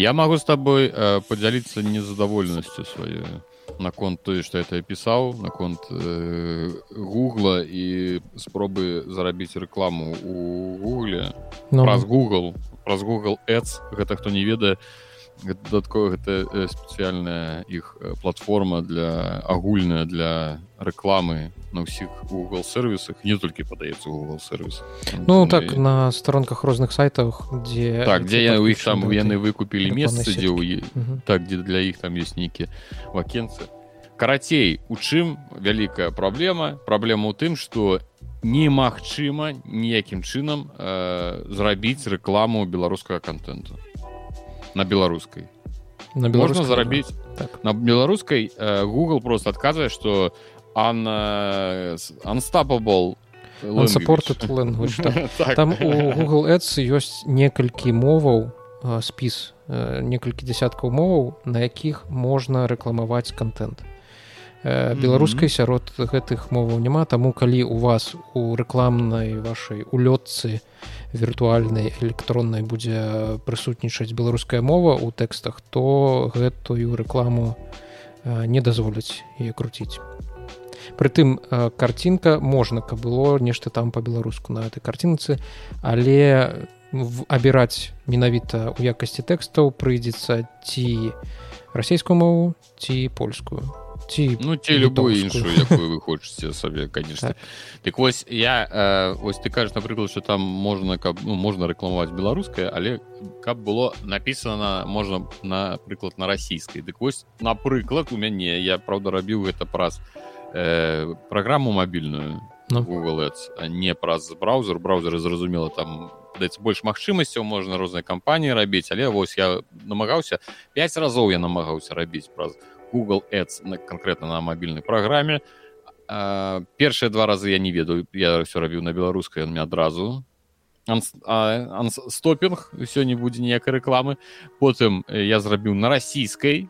я могу с тобой э, поделиться незадоволенностью своей наконт той что это я пісаў наконт э, гугла і спробы зарабіць рэкламу у гугле ну. праз google праз google ads. Гэта хто не ведае дадаткова гэта э, спецыяльная іх э, платформа для агульная для рэкламы на ўсіх google сервисах не толькі падаецца google сервис ну так і... на старонках розных сайтах дзе так дзе я у іх там яны выкупілі месца дзе ў так дзе для іх там ёсць нейкі вакенцы карацей у чым вялікая праблема праблема ў тым что немагчыма ніякім чынам э, зрабіць рэкламу беларускага контенту на беларускай на можна зарабіць так. на беларускай э, google просто адказвае что an unstoppable так. там у google ads ёсць некалькі моваў спіс некалькі десяткаў моваў на якіх можна рэкламаваць контент беларускай сярод гэтых моваў няма таму калі у вас у рэкламнай вашай улётцы віртуальнай электроннай будзе прысутнічаць беларуская мова ў тэкстах то гэтую рэкламу не дазволяць яе круціць. Прытым карцінка можна каб было нешта там по-беларуску на этой карцінцы але абіраць менавіта ў якасці тэкстаў прыйдзецца ці расійскую мову ці польскую ці ну ці любую іншую якую вы хочаце сабе конечно. Так. Вось я э, ось ты кажаш напрыклад что там можна каб ну, можна рэкламаваць беларускае але каб было написано можна напрыклад на расійскай дык вось напрыклад у мяне я правда рабіў гэта праз э, праграму мабільную ну. google Ads, не праз браузер. Браузеры зразумела там больш магчымасцяў можна розныя кампаніі рабіць але вось я намагаўся 5 разоў я намагаўся рабіць праз google ads на конкретно на мабільнай праграме першыя два разы я не ведаю я все рабіў на беларускай он мне адразу стопінг все не будзе ніякай рэкламы потым я зрабіў на расійскай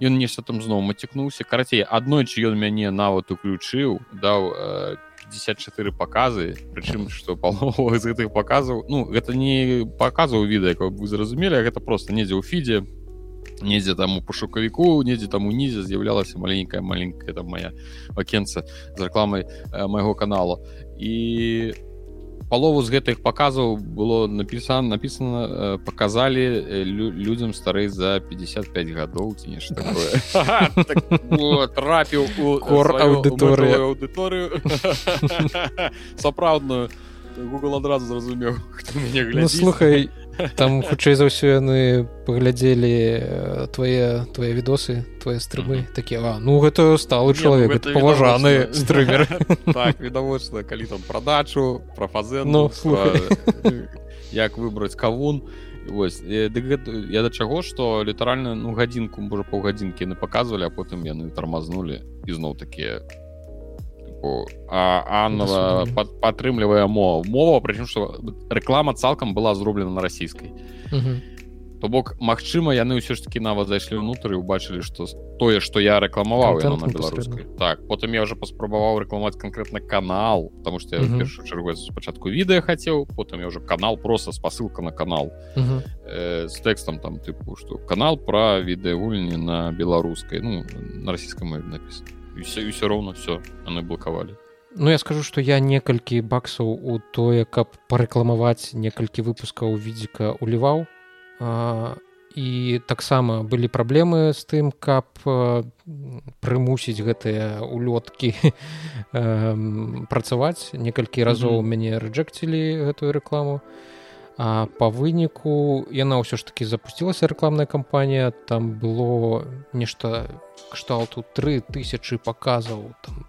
ён нешта там зноў мацікнуўся карацей аднойчы ён мяне нават уключыў даў 54 показы прычым что палова з гэтых показаў ну гэта не показаў відэа вы зразумелі гэта просто недзе ў фідзе недзе там у пашукавіку недзе там унізе з'яўлялася маленькая маленькая там моя вакенца з рэкламай э, майго каналу. І палову з гэтых паказаў было напісан написано э, показалі лю, людзям старэй за 55 гадоў ці нешта так трапіў у кор аўдыторыю аўдыторыю сапраўдную. Google адразу зразумеў ну, слухай там хутчэй за ўсё яны паглядзелі э, твае твае відосы твае стрымы такія ну гэта сталы ну, чалавек ну, паважаны стрымер так відавочна калі там прадачу пра фазен ну як выбраць кавун. Вось я да чаго што літаральна ну гадзінку можа паўгадзінкі яны паказвалі а потым яны тармазнулі ізноў такія Анна падтрымлівае мова мова прычым што рэклама цалкам была зроблена на расійскай то бок Мачыма яны ўсё ж таки нават зайшлі ўнутры убачылі што тое што я рэкламаваў на беларускай так потым я уже паспрабаваў рэкламаць конкретно канал потому что я першую чаргу спачатку відэа хацеў потым я уже канал просто спасылка на канал. Э, з тэкстам там тыпу што канал пра відэагульні на беларускай ну на расійскай мове напісана і все і все роўна все яны блокавалі Ну я скажу что я некалькі баксаў у тое каб парэкламаваць некалькі выпускаў відзіка уліваў і таксама былі праблемы з тым каб прымусіць гэтыя улёткі працаваць. Некалькі разоў мяне рэджэкцілі гэтую рэкламу А па выніку яна ўсё ж таки запусцілася рэкламная кампанія там было нешта кшталту 3000 паказаў там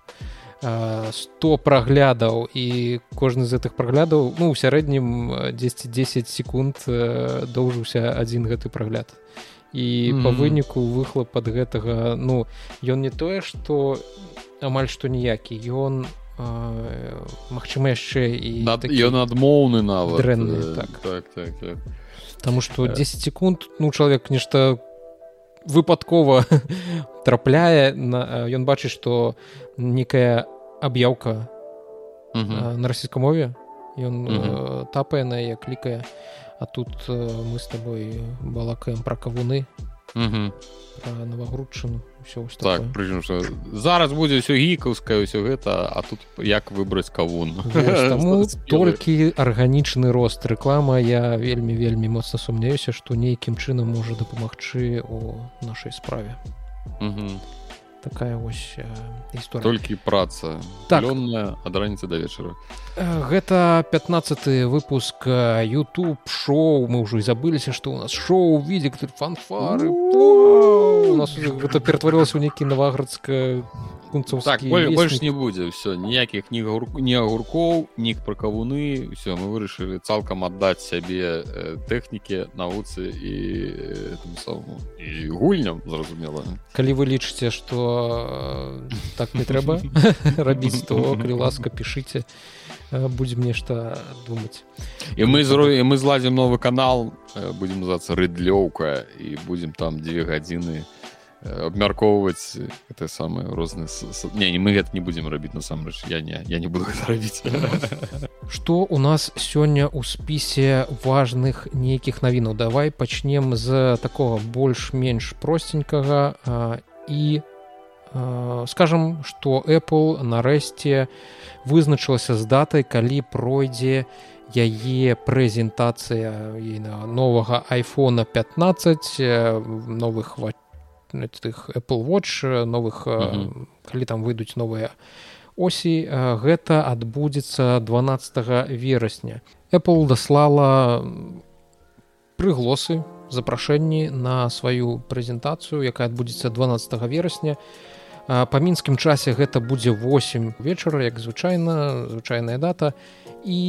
100 праглядаў і кожны з гэтых праглядаў ну у сярэднім 10 10 секунд доўжыўся адзін гэты прагляд і mm -hmm. па выніку выхлоп ад гэтага ну ён не тое што амаль што ніякі ён у Магчыма яшчэ і ён адмоўны нават дрэнны так. Так, так, так. Таму што 10 секунд ну чалавек нешта выпадкова трапляе на ён бачыць што некая аб'яўка на расійскай мове. Ён тапае на яе клікае а тут мы с тобой балакаем пра кавуны навагрудчыну все так прычым что зараз будзе ўсё гікаўскае ўсё гэта а тут як выбраць кавун? Толькі арганічны рост. Рэклама я вельмі вельмі моцна сумняюся што нейкім чынам можа дапамагчы у нашай справе такая вось гісторыя толькі праца так. ад раніцы да вечара гэта 15 выпуск youtube шоу. Мы ўжо і забыліся што у нас шоу відзе фанфары. У нас гэта ператварылася ў нейкі наваградска так, больш не будзе все ніякіх ні не агуркоў нік пра кавуны все мы вырашылі цалкам аддаць сябе тэхнікі навуцы і самому і гульням зразумела калі вы лічыце что так не трэба рабіць то калі ласка пішыце будзем нешта думаць і мы зро мы зладзім новы канал будзем называться рыдлёўка і будзем там дзве гадзіны абмяркоўваць это самое розныя не не мы гэта не будзем рабіць насамрэч я не я не буду рабіць что у нас сёння у спісе важных нейкіх навінаў давай пачнем з такого больш-менш простенькага і скажем что apple нарэшце вызначылася з датай калі пройдзе яе прэзентацыя новага айфона 15 новых ват тых Apple watch новых mm -hmm. калі там выйдуць новыя осі гэта адбудзецца 12 верасня. Apple даслала прыглосы запрашэнні на сваю прэзентацыю якая адбудзецца 12 верасня. Па мінскім часе гэта будзе 8 вечара як звычайна звычайная дата. І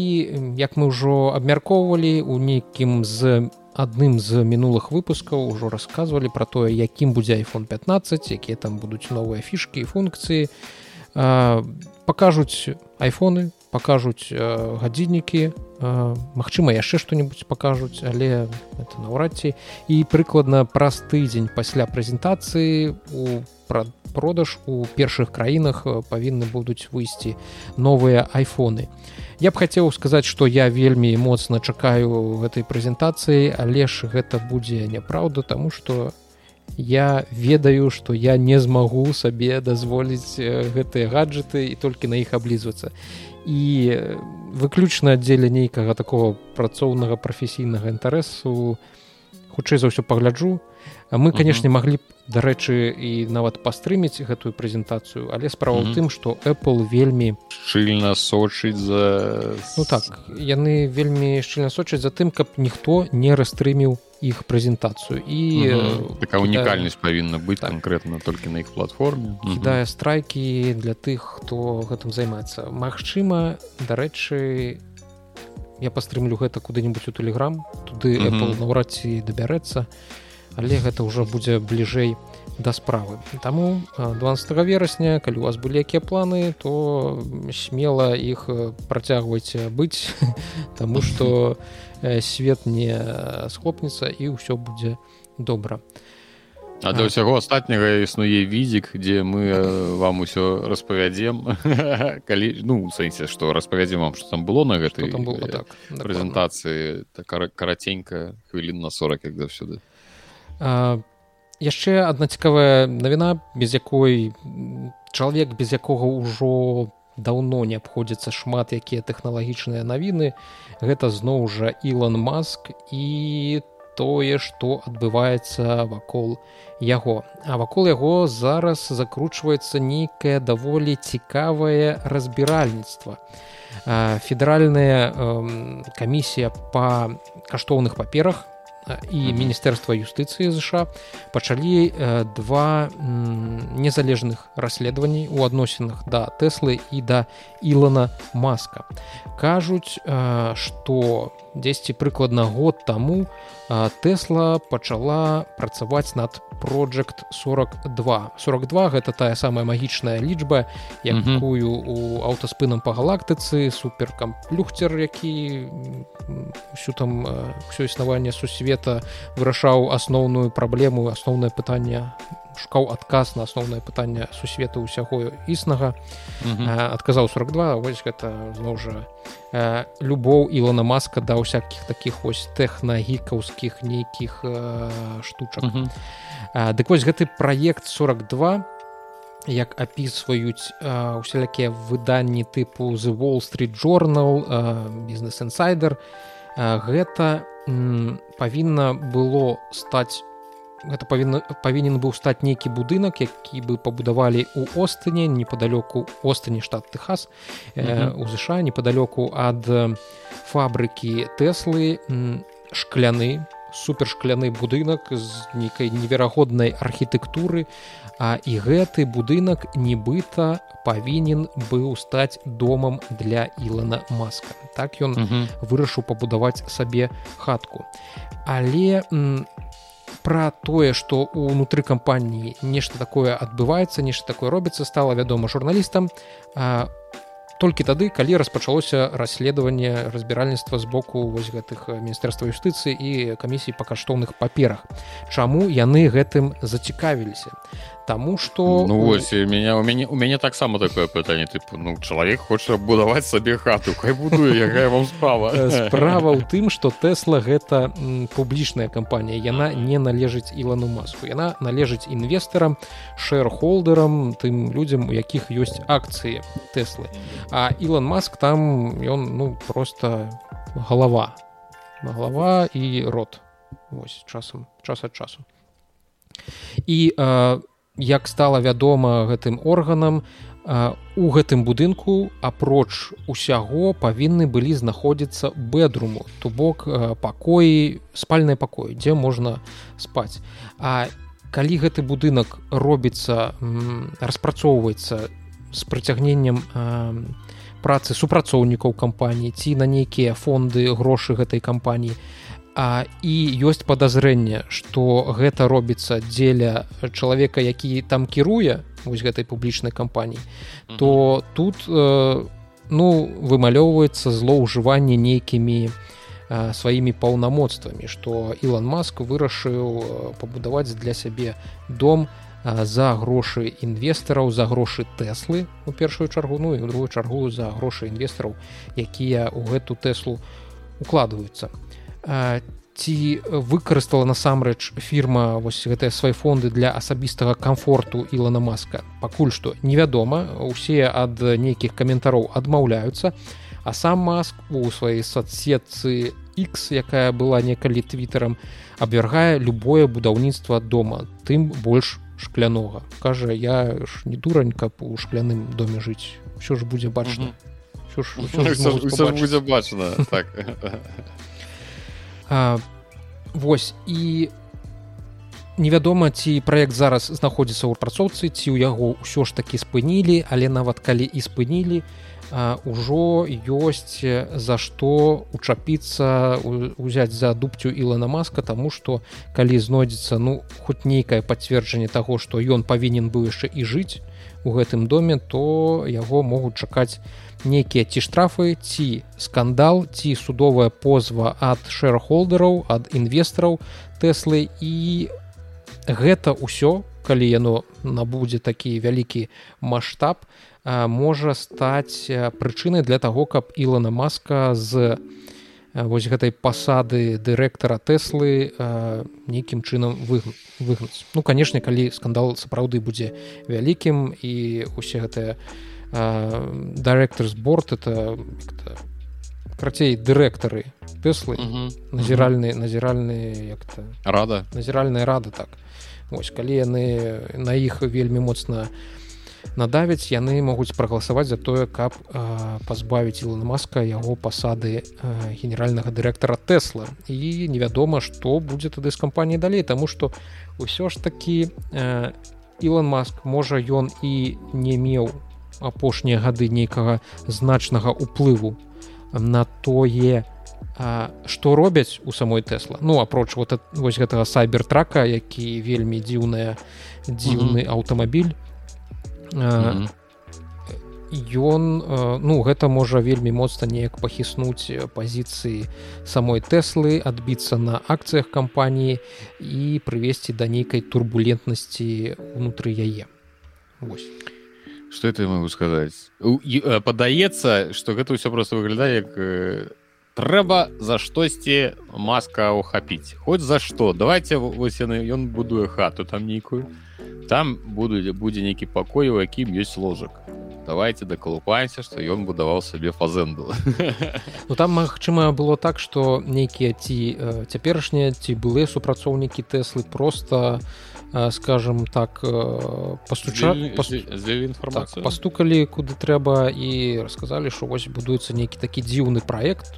як мы ўжо абмяркоўвалі у нейкім з адным з мінулых выпускаў ужо рассказывалі пра тое якім будзе iphone 15 якія там будуць новыя фішкі і функцыі пакажуць айфоны пакажуць гадзіннікі Магчыма яшчэ што-нибудь пакажуць але это наўрад ці і прыкладна праз тыдзень пасля прэзентацыі у продаж у першых краінах павінны будуць выйсці новыя айфоны. Я б хацеў сказаць што я вельмі моцна чакаю гэтай прэзентацыі але ж гэта будзе няправда таму што я ведаю што я не змагу сабе дазволіць гэтыя гаджеты і толькі на іх аблізвацца і выключна аддзеля нейкага такого працоўнага прафесійнага інтарэсу хутчэй за ўсё пагляджу Мы канешне маглі б дарэчы і нават пастрыміць гэтую прэзентацыю але справа ў тым што Apple вельмі шчыльна сочыць за ну так яны вельмі шчыльна сочаць за тым каб ніхто не расстрыміў іх прэзентацыю. І такая унікальнасць павінна быць так. канкрэтна толькі на іх платформе. Кідае страйкі для тых хто гэтым займаецца. Магчыма дарэчы я пастрымлю гэта куды-нибудь у тэлеграм туды Apple наўрад ці дабярэцца. і але гэта ўжо будзе бліжэй да справы. Таму 12 верасня калі у вас былі якія планы то смела іх працягвайце быць таму што свет не схлопнецца і ўсё будзе добра а для ўсяго астатняга існуе відзік дзе мы вам усё распавядзем калі ну сэнсе што распавядзем вам што там было на гэтай там было так прэзентацыі так караценька хвілін на 40 як заўсёды яшчэ адна цікавая навіна без якой чалавек без якога ўжо даўно не абходзіцца шмат якія тэхналагічныя навіны гэта зноў жа Ілон маск і тое што адбываецца вакол яго. А вакол яго зараз закручваецца нейкае даволі цікавае разбіральніцтва. Федэральная камісія па каштоўных паперах і міністэрства юстыцыі ЗША пачалі два незалежных расследаванні у адносінах да тэслы і да Ілана маска. Кажуць што дзесьці прыкладна год таму тэсла пачала працаваць над project 42 42 гэта тая самая магічная лічба якую у аўтаспынам па галактыцы суперкамплюхцер які ўсю там ўсё існаванне сусвета вырашаў асноўную праблему асноўнае пытанне шукаў адказ на асноўнае пытанне сусвету ўсяго існага. Адказаў 42 вось гэта зноў жа любоў ілона маска да ўсякіх таких вось тэхнагікаўскіх нейкіх штучак. Дык вось гэты праект 42 як апісваюць усялякія выданні тыпу the wall street journal бізнес інсайдер гэта павінна было стаць гэта павінна павінен быў стаць нейкі будынак які бы пабудавалі ў остыне непоалёку остыні штат техас у ЗША непоалёку ад фабрыкі тэслы шкляны супершкляны будынак з нейкай неверагоднай архітэктуры. А і гэты будынак нібыта павінен быў стаць домам для ілана маска. Так ён вырашыў пабудаваць сабе хатку. Але про тое что унутры кампаніі нешта такое адбываецца нешта такое робіцца стала вядома журналістам толькі тады калі распачалося расследаванне разбіральніцтва з боку вось гэтых міністэрства юстыцыі і камісій па каштоўных паперах. Чаму яны гэтым зацікавіліся Таму что ну вось меня у мяне у мяне таксама такое пытанне тыпу ну чалавек хоча будаваць сабе хату хай будуе якая вам справа. Справа ў тым что тэсла гэта публічная кампанія яна не належыць ілану маску яна належыць інвестарам шэрхолдерам тым людзям у якіх ёсць акцыі тэслы а ілон маск там ён ну просто галава галава і рот. Вось часам час ад часу. І э, як стала вядома гэтым органам у гэтым будынку апроч усяго павінны былі знаходзіцца бэдруму то бок пакоі спальнай пакоі дзе можна спаць. А калі гэты будынак робіцца распрацоўваецца з прыцягненнем працы супрацоўнікаў кампаніі ці на нейкія фонды грошы гэтай кампаніі А, і ёсць падазрэнне што гэта робіцца дзеля чалавека які там кіруе вось гэтай публічнай кампаніі то тут э, ну вымалёўваецца злоўжыванне нейкімі э, сваімі паўнамоцтвамі што ілон маск вырашыў пабудаваць для сябе дом э, за грошы інвестараў за грошы тэслы у першую чаргу ну і другую чаргу за грошы інвестараў якія ў гэту тэслу укладваюцца то ці выкарыстала насамрэч фірма вось гэтыя свае фонды для асабістага комфорту ілана маска? Пакуль што невядома. Усе ад нейкіх каментароў адмаўляюцца. А сам маск у сваёй соцсетцы x якая была некалі твиттерам абвяргае любое будаўніцтва дома тым больш шклянога. Кажа я ж не дурань каб у шкляным доме жыць. Все ж будзе бачна. Будзе бачна так А, вось і невядома ці праект зараз знаходзіцца ў працоўцы ці ў яго ўсё ж такі спынілі але нават калі і спынілі ўжо ёсць за што учапіцца узяць за дубцю ілана маска таму што калі знойдзецца ну хоць нейкае пацверджанне таго што ён павінен быў яшчэ і жыць у гэтым доме то яго могуць чакаць нейкія ці штрафы ці скандал ці судовая позва ад шэрхолдераў ад інвестараў тэслы. І гэта ўсё калі яно набудзе такі вялікі маштаб можа стаць прычынай для таго каб ілана маска з вось гэтай пасады дырэктара тэслы нейкім чынам выгнаць. Ну канешне калі скандал сапраўды будзе вялікім і усе гэтыя дырэктор зборт это крацей дырэктары тэслы назіральны назіральны як-то рада. Назіральная рада так. Ось калі яны на іх вельмі моцна надавяць яны могуць прагаласаваць за тое каб пазбавіць ілона маска яго пасады генеральнага дырэктара тэсла і невядома што будзе тады з кампаніяй далей таму што ўсё ж такі ілон маск можа ён і не меў апошнія гады нейкага значнага уплыву на тое што робяць у самой тэсла ну апроч вот вось гэтага сайбертрака які вельмі дзіўная дзіўны аўтамабіль. Ён ну гэта можа вельмі моцна неяк пахіснуць пазіцыі самой тэслы адбіцца на акцыях кампаніі і прывесці да нейкай турбулентнасці унутры яе. Вось. Что это могу сказаць падаецца что гэта ўсё просто выглядае як трэба за штосьці маска ухапіць. Хоць за што? Давайте вось яны ён будуе хату там нейкую. Там буду будзе нейкі пакой у якім ёсць ложак. Давайте дакалупаемся что ён будаваў сабе фазенду ну там магчыма было так что нейкія ці цяперашнія ці былыя супрацоўнікі тэслы просто скажем так пастуча так, пастукалі куды трэба і расказалі що вось будуецца нейкі такі дзіўны праект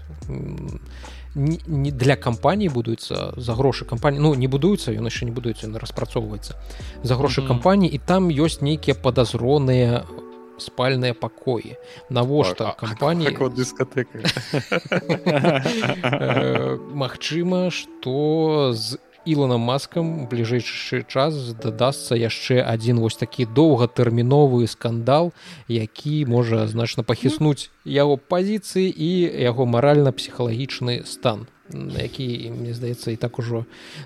не для кампаніі будуецца за грошы кампаніі ну не будуецца ён яшчэ не будуецца ён распрацоўваецца за грошы mm -hmm. кампаніі і там ёсць нейкія падазроныя спальныя пакоі навошта кампаніі дыскатэка Магчыма што з іланом маскам бліжэйшы час дадасца яшчэ адзін вось такі доўгатэрміновы скандал які можа значна пахіснуць яго пазіцыі і яго маральна-псіхалагічны стан які мне здаецца і так ужо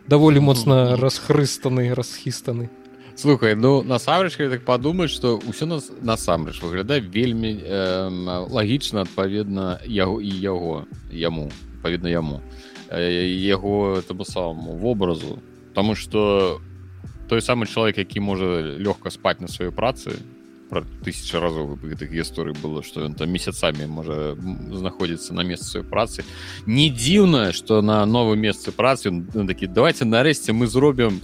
даволі моцна расхрыстаны расхістаны. Слухай ну насамрэч так падумаць что ўсё нас насамрэч выглядае вельмі э, лагічна адпаведна яго і яго яму паведна яму яго таму самому вобразу тому что той самы чалавек які можа лёгка спаць на сваёй працы про тысяча разоў гэтых гісторый было что ён там месяцамі можа знаходзіцца на месцы працы. Не дзіўна что на новым месцы працы такі давайте нарэшце мы зробім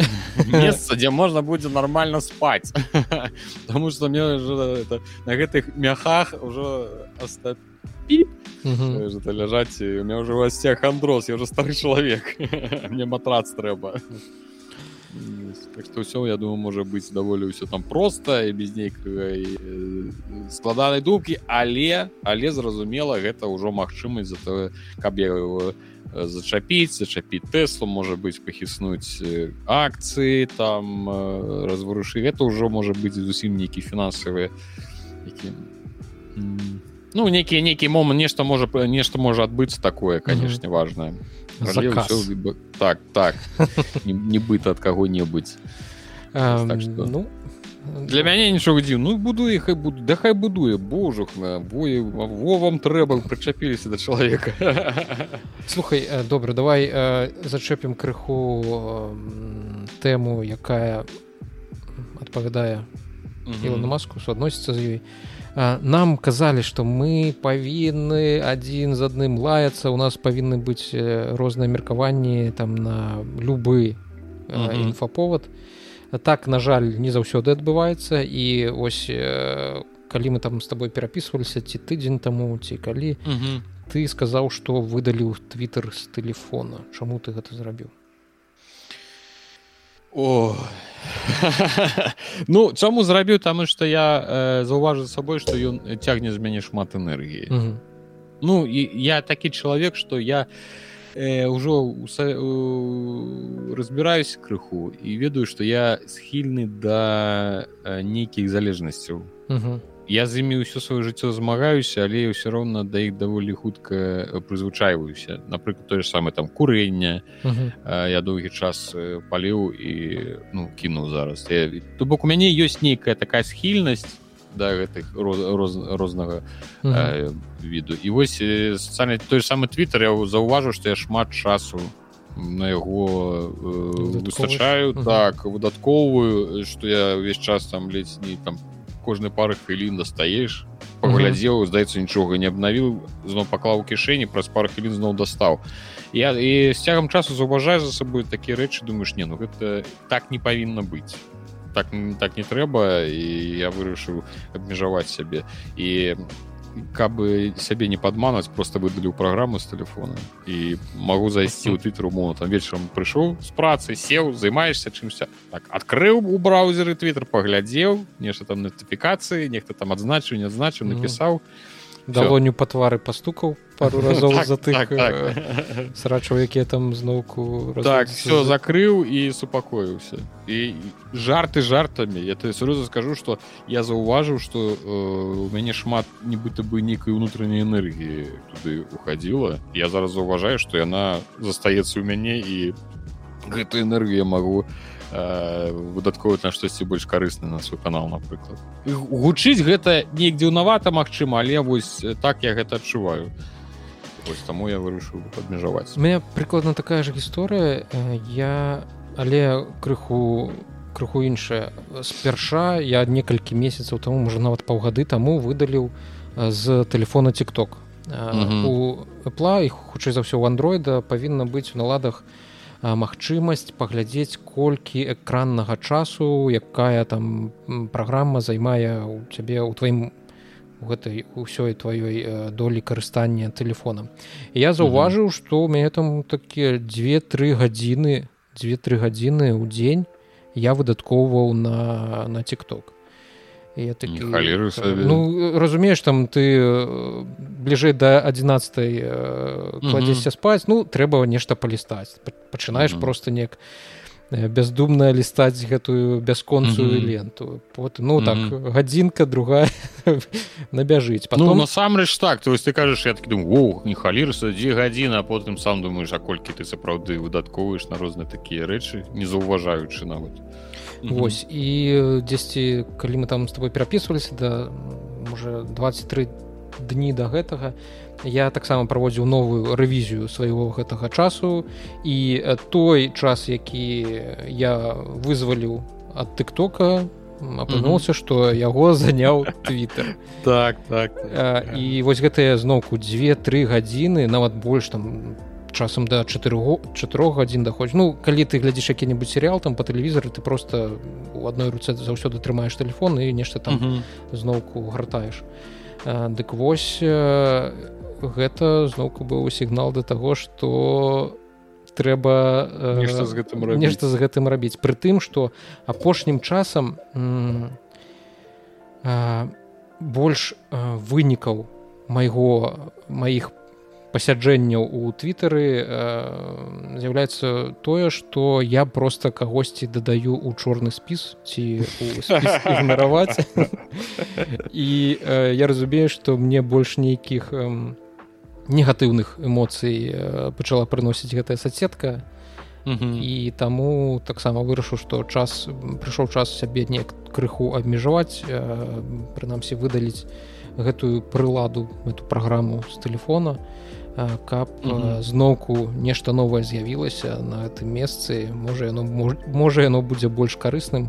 месца дзе можна будзе нормально спаць потому что мне на гэтых мяхах ўжо остап ляжаць у меня уже вас всех андроз я уже стары чалавек мне матрац трэба так что ўсё я думаю можа быць даволі ўсё там просто і без нейкай складанай думкі але але зразумела гэта ўжо магчымасць за тое каб я его зачапіць зачапіць тэслу можа быць пахіснуць акцыі там разварушы гэта ўжо можа быць зусім нейкі фінансавыя які ну нейкі нейкі момант нешта можа нешта можа адбыцца такое канешне важное. Ўсё, так так. Нібыта ад каго-небудзь так ну для мяне нічога дзіў ну буду іх і буду. Да хай будуе божух на бое во вам трэба прычапіліся да чалавека слухай добра давай зачэпім крыху тэму якая адпавядае на маску суадносіцца з ёй нам казалі што мы павінны адзін з адным лаяцца у нас павінны быць розныя меркаванні там на любы інфаповод так на жаль не заўсёды адбываецца і ось калі мы там з табой перапісваліся ці тыдзень таму ці калі ты сказаў што выдалі ў твиттер з телефона. Чаму ты гэта зрабіў о ну чаму зрабіў таму што я э, заўважыў сабой што ён цягне з мяне шмат энергіі. Mm -hmm. ну і я такі чалавек што я ўжо э, разбіраюсь крыху і ведаю што я схільны да э, нейкіх залежнасцяў. Mm -hmm я з імі ўсё сваё жыццё змагаюся але ўсё роўна да іх даволі хутка э, прызвычайваюся напрыклад тое ж самае там курэнне uh -huh. я доўгі час э, паліў і ну кінуў зараз то бок у мяне ёсць нейкая такая схільнасць да гэтых роз, роз, рознага uh -huh. э, віду і вось социальны той ж самы твиттер я заўважу што я шмат часу на яго э, выстачаю uh -huh. так выдаткоўваю што я увесь час там ледзь не там кожны пары хвілін дастаеш паглядзеў здаецца нічога не абнавіў зноў паклаў у кішэні праз пару хвілін зноў дастаў. Я і з цягам часу заўважаю за сабой такія рэчы думаеш не ну гэта так не павінна быць. Так так не трэба і я вырашыў абмежаваць сябе і каб сябе не падманаць просто выдаліў праграму з телефона. І магу зайсці ў твиттер умоўно там вечарам прыйшоў з працы сеў займаешься чымся так адкрыў у браузеры твиттер паглядзеў нешта там нотыфікацыі нехта там адзначыў не адзначыў напісаў далоню па твары пастукаў пару разоў за тых срачаў якія там зноўку так все закрыў і супакоіўся і жарты жартамі я то сур'ёзна скажу что я заўважыў что у мяне шмат нібыта бы нейкай унутранай энергіі туды уходила. Я зараз заўважаю что яна застаецца ў мяне і гэтую энергію магу выдаткова на штосьці больш карысна на свой канал напрыклад. Гучыць гэта неяк дзіўнавата Мачыма але вось так я гэта адчуваю. Ось таму я вырашыў абмежаваць. Меня прыкладна такая же гісторыя. Я але крыху крыху іншая. Спярша я некалькі месяцаў таму можа нават паўгады таму выдаліў з телефона тикток у пла і хутчэй за ўсё у андроіда павінна быць у наладах у магчымасць паглядзець колькі экраннага часу якая там праграма займае у цябе ў тваім гэтай ўсёй тваёй долі карыстання телефонам я заўважыў што у мяне там такія две-тры гадзіны две-тры гадзіны ў дзень я выдаткоўваў на на тикток я такі, ну разумееш там ты бліжэй до 11 э, кладзешся спаць ну трэба нешта палістаць пачынаеш просто неяк э, бездумна лістаць гэтую бясконцую ленту. Вот ну так гадзінка другая набяжыць потом ну, насамрэч так. То есть ты кажаш я думаю не халірся дзе гадзіна а потым сам думаешь а колькі ты сапраўды выдаткоўваеш на розныя такія рэчы не заўважаючы нават Вось і дзесьці калі мы там з тобой перапісваліся да можа 23 дні да гэтага я таксама праводзіў новую рэвізію свайго гэтага часу. І той час які я вызваліў ад тыктока апынулася што яго заняў твиттер так так і вось гэтыя зноўку две-тры гадзіны нават больш там по часам да 4 4 гадзін даходзіць ну калі ты глядзіш які-небудзь серыял там по тэлевізары ты просто у адной руцэ заўсёды трымаеш телефон і нешта там uh -huh. зноўку гартаеш. Дык вось гэта зноўку быў сігнал да таго что трэба нешта з гэтым нешта з гэтым рабіць. Пры тым что апошнім часам больш вынікаў майго маіх по пасяджэнняў у твиттары э, з'яўляецца тое что я просто кагосьці дадаю у чорны спіс ці ігнараваць. І э, я разумею что мне больш нейкіх э, негатыўных эмоцый э, пачала прыносіць гэтая соцсетка. І таму таксама вырашу что час прыйшоў час сябе неяк крыху абмежаваць э, прынамсі выдаліць гэтую прыладу эту праграму з телефона і каб зноўку нешта новае з'явілася на гэтым месцы. Можа яно можа яно будзе больш карысным.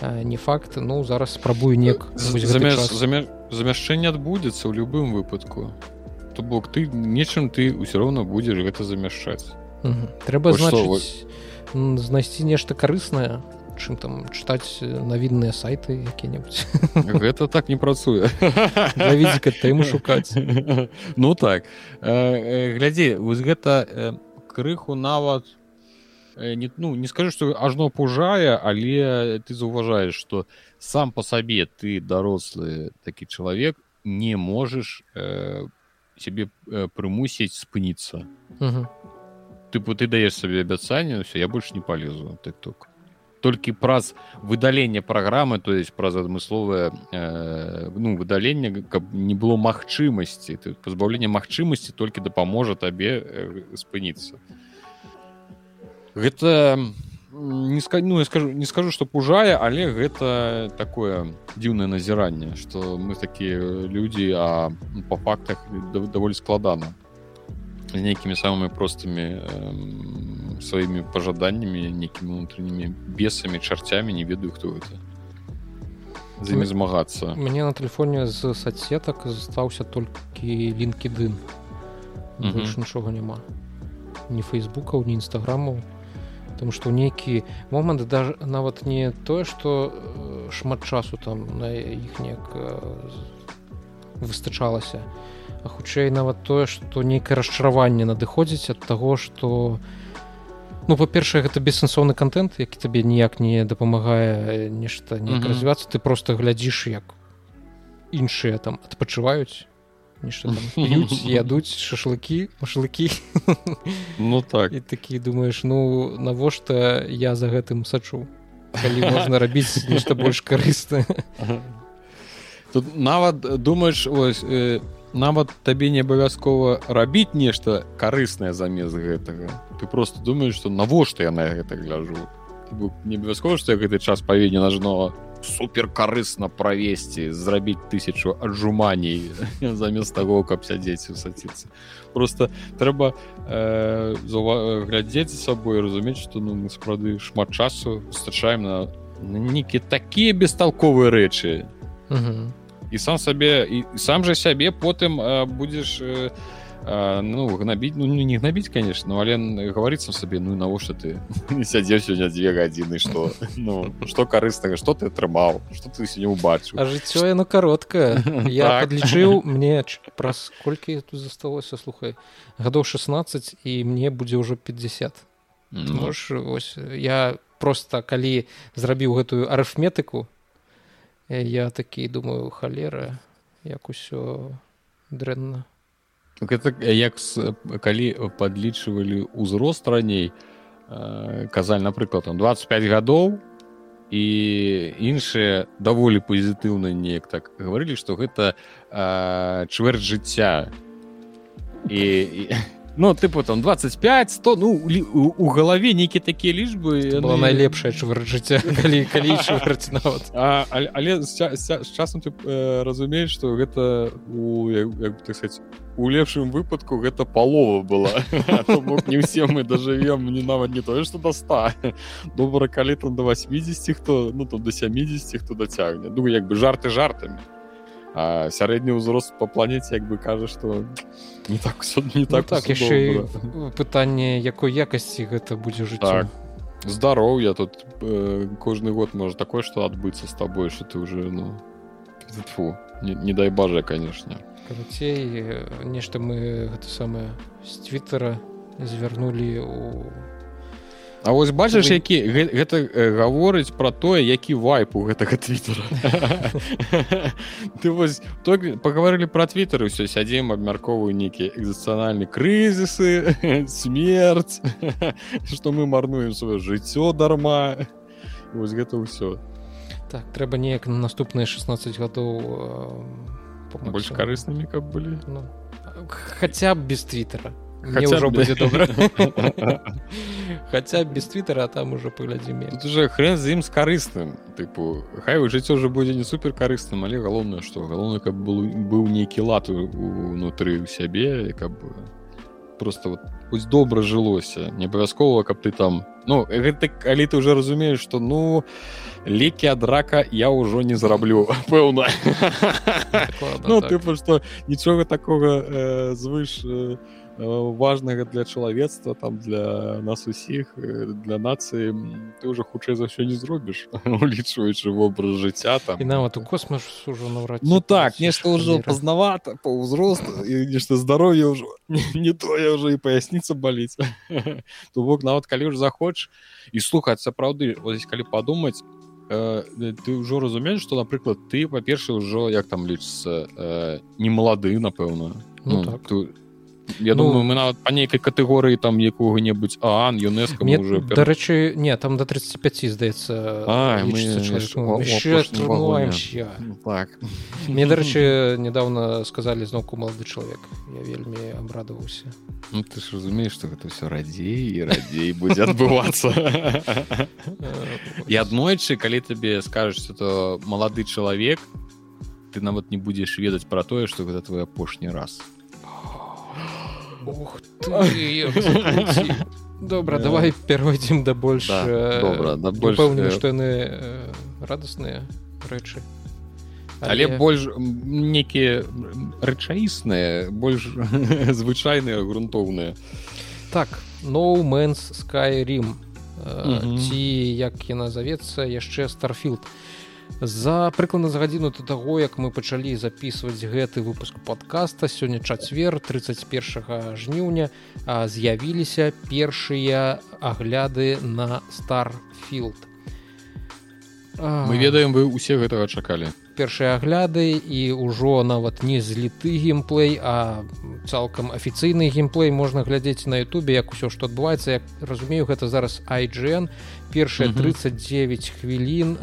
Не факт. Ну зараз спрабую нек замяшчэнне адбудзецца ў любым выпадку. То бок ты нечым ты ўсё роўна будзеш гэта замяшчаць. Трэба знайсці нешта карыснае чым там чытаць навінныя сайты які-небудзь гэта так не працуе тэму шукаць ну так. Глядзі вось гэта крыху нават не ну не скажу что ажно пужае але ты заўважаеш что сам по сабе ты дарослы такі чалавек не можаш сябе прымусіць спыніцца тыпу ты даеш сабе абяцанне все я больше не полезу ты только толькі праз выдаленне праграмы то есть праз адмысловае э, ну выдаленне каб не было магчымасці пазбаўлення магчымасці толькі дапаможа табе э, спыніцца гэта не ска... ну, скажу не скажу что пужае але гэта такое дзіўнае назіранне что мы такія людзі а по фактах даволі складана з нейкімі самымі простымі э, сваімі пажаданнямі нейкімі унутранымі бесамі чарцямі не ведаю хто гэта з імі змагацца мне на тэлефоне з соцсетак застаўся толькі лінкедын нічога няма ні фейсбукаў ні нстаграмаў потому что нейкі момант даже нават не тое что э, шмат часу там на іх неяк э, выстачалася а хутчэй нават тое что нейкае расчараванне надыходзіць ад таго что у ну па-першае гэта бессэнсоўны контент які табе ніяк не дапамагае нешта не развівацца. Ты просто глядзіш як іншыя там адпачываюць нешта там п'юць ядуць шашлыкі машлыкі. Ну так. І такі думаеш ну навошта я за гэтым сачу? Калі можна рабіць нешта больш карыснае тут нават думаеш ось э, нават табе не абавязкова рабіць нешта карыснае замест гэтага. Ты просто думаеш што навошта я на гэта гляжу не абавязкова што я гэты час паведзе нажно супер карысна правесці зрабіць тысячу аджуманей замест таго каб сядзець саціцца. Просто трэба э, глядзець за сабой разумець што ну мы сапраўды шмат часу стачаем на нейкі такія бесталковыя рэчы і сам сабе і сам жа сябе потым э, будзеш э, ну гнабіць ну не гнабіць конечно але гаварыцца сабе ну навошта ты сядзеў сёння дзве гадзіны что? Ну что карыснага что ты атрымаў что ты не убачыў а жыццё яно кароткае я так. подлічыў мне праз колькі тут засталося слухай гадоў 16 і мне будзе ўжо 50 ну. Мож, ось я просто калі зрабіў гэтую арыфметыку я такі думаю халера як усё дрэнна гэта як калі падлічвалі ўзрост раней э, казалі напрыклад там 25 гадоў і іншыя даволі пазітыўна неяк так гаварылі што гэта э, чвэрць жыцця. І, і ну тыпу там 25 100 ну у, у галаве нейкі такія лічбы яны... найлепшая чвар жыцця калі, калі а, але, але з, з, з часам ты э, разумееш што гэта у як, як, так сказать, у лепшым выпадку гэта палова была. Не ўсе мы дажывем не нават не тое што да 100 добра калі там до 80 хто ну там до 70 хто дацягне думаю як бы жарты жартамі а сярэдні ўзрост по планеце як бы кажа что не так не так, ну, так яшчэ пытанне якой якасці гэта будзе жыць так. здароўя тут э, кожны год можа такое что адбыцца з табой что ты уже ну фу, не, не дай бажа конечно карацей нешта мы гэта самае з твиттера звярнулі у А вось бачыш які гэта гаворыць пра тое які вайп у гэтага твиттера ты вось пагаварылі пра твиттер ўсё сядзем абмярковую нейкія экзацыянальны крызісы смерць што мы марнуем сваё жыццё дарма. Вось гэта ўсё. Так трэба неяк на наступныя 16 гадоў больш карыснымі каб былі. Ну, хаця б без твиттера ўжо будзе добра Хаця без твиттера там уже паглядзім уже хрен з ім з карысным тыпу хай жыццё уже будзе не супер карысным але галоўнае што галоўна каб был быў нейкі лад унутры ў сябе каб просто вот пусть добра жылося не абавязкова каб ты там. Ну гэта калі ты уже разумееш что ну лекі ад рака я ўжо не зараблю пэўна ну ты что нічога такого э, звыш э, важнага для чалавецтва там для нас усіх для нацыі ты уже хутчэй за ўсё не зробіш улічваючы вобраз жыцця там. І нават у космос ужо наўрад ну так нешта ўжо пазнавата по ўзросту і нешта здароўе ўжо не тое ўжо і паясніца баліць то бок нават калі ж захоч і слухаць сапраўды ось калі падумаць ты ўжо разумееш што напрыклад ты па-першае ўжо як там лічыцца не малады напэўна ну, ну так. ты Я ну, думаю мы нават па нейкай катэгорыі там якога-небудзь аан юнеско уже дарэчы не там до 35 здаецца так. Мне дарэчы недавно сказали зноўку малады чалавек я вельмі абрадаваўся ну, ты ж разумееш что гэта все радзей і радзей будзе адбывацца і аднойчы калі табе скажешься то малады чалавек ты нават не будзеш ведаць пра тое что гэта твой апошні раз. то Ух ты, добра давай перайдзем да больш добра да больш што яны радасныя рэчы але больш некія рэчаісныя больш звычайныя грунтоўныя так ноуменс скайрим ці як яна завецца яшчэ старфілд за прыкладна за гадзіну до таго як мы пачалі записываць гэты выпуск подкаста сёння чацвер 31 жніўня з'явіліся першыя агляды на старфілд мы ведаем вы усе гэтага чакалі. першыя агляды і ўжо нават не зліты геймплей а цалкам афіцыйны геймплей можна глядзець на Ютубе як усё што адбываецца. Як разумею гэта зараз IGN першыя 39 хвілін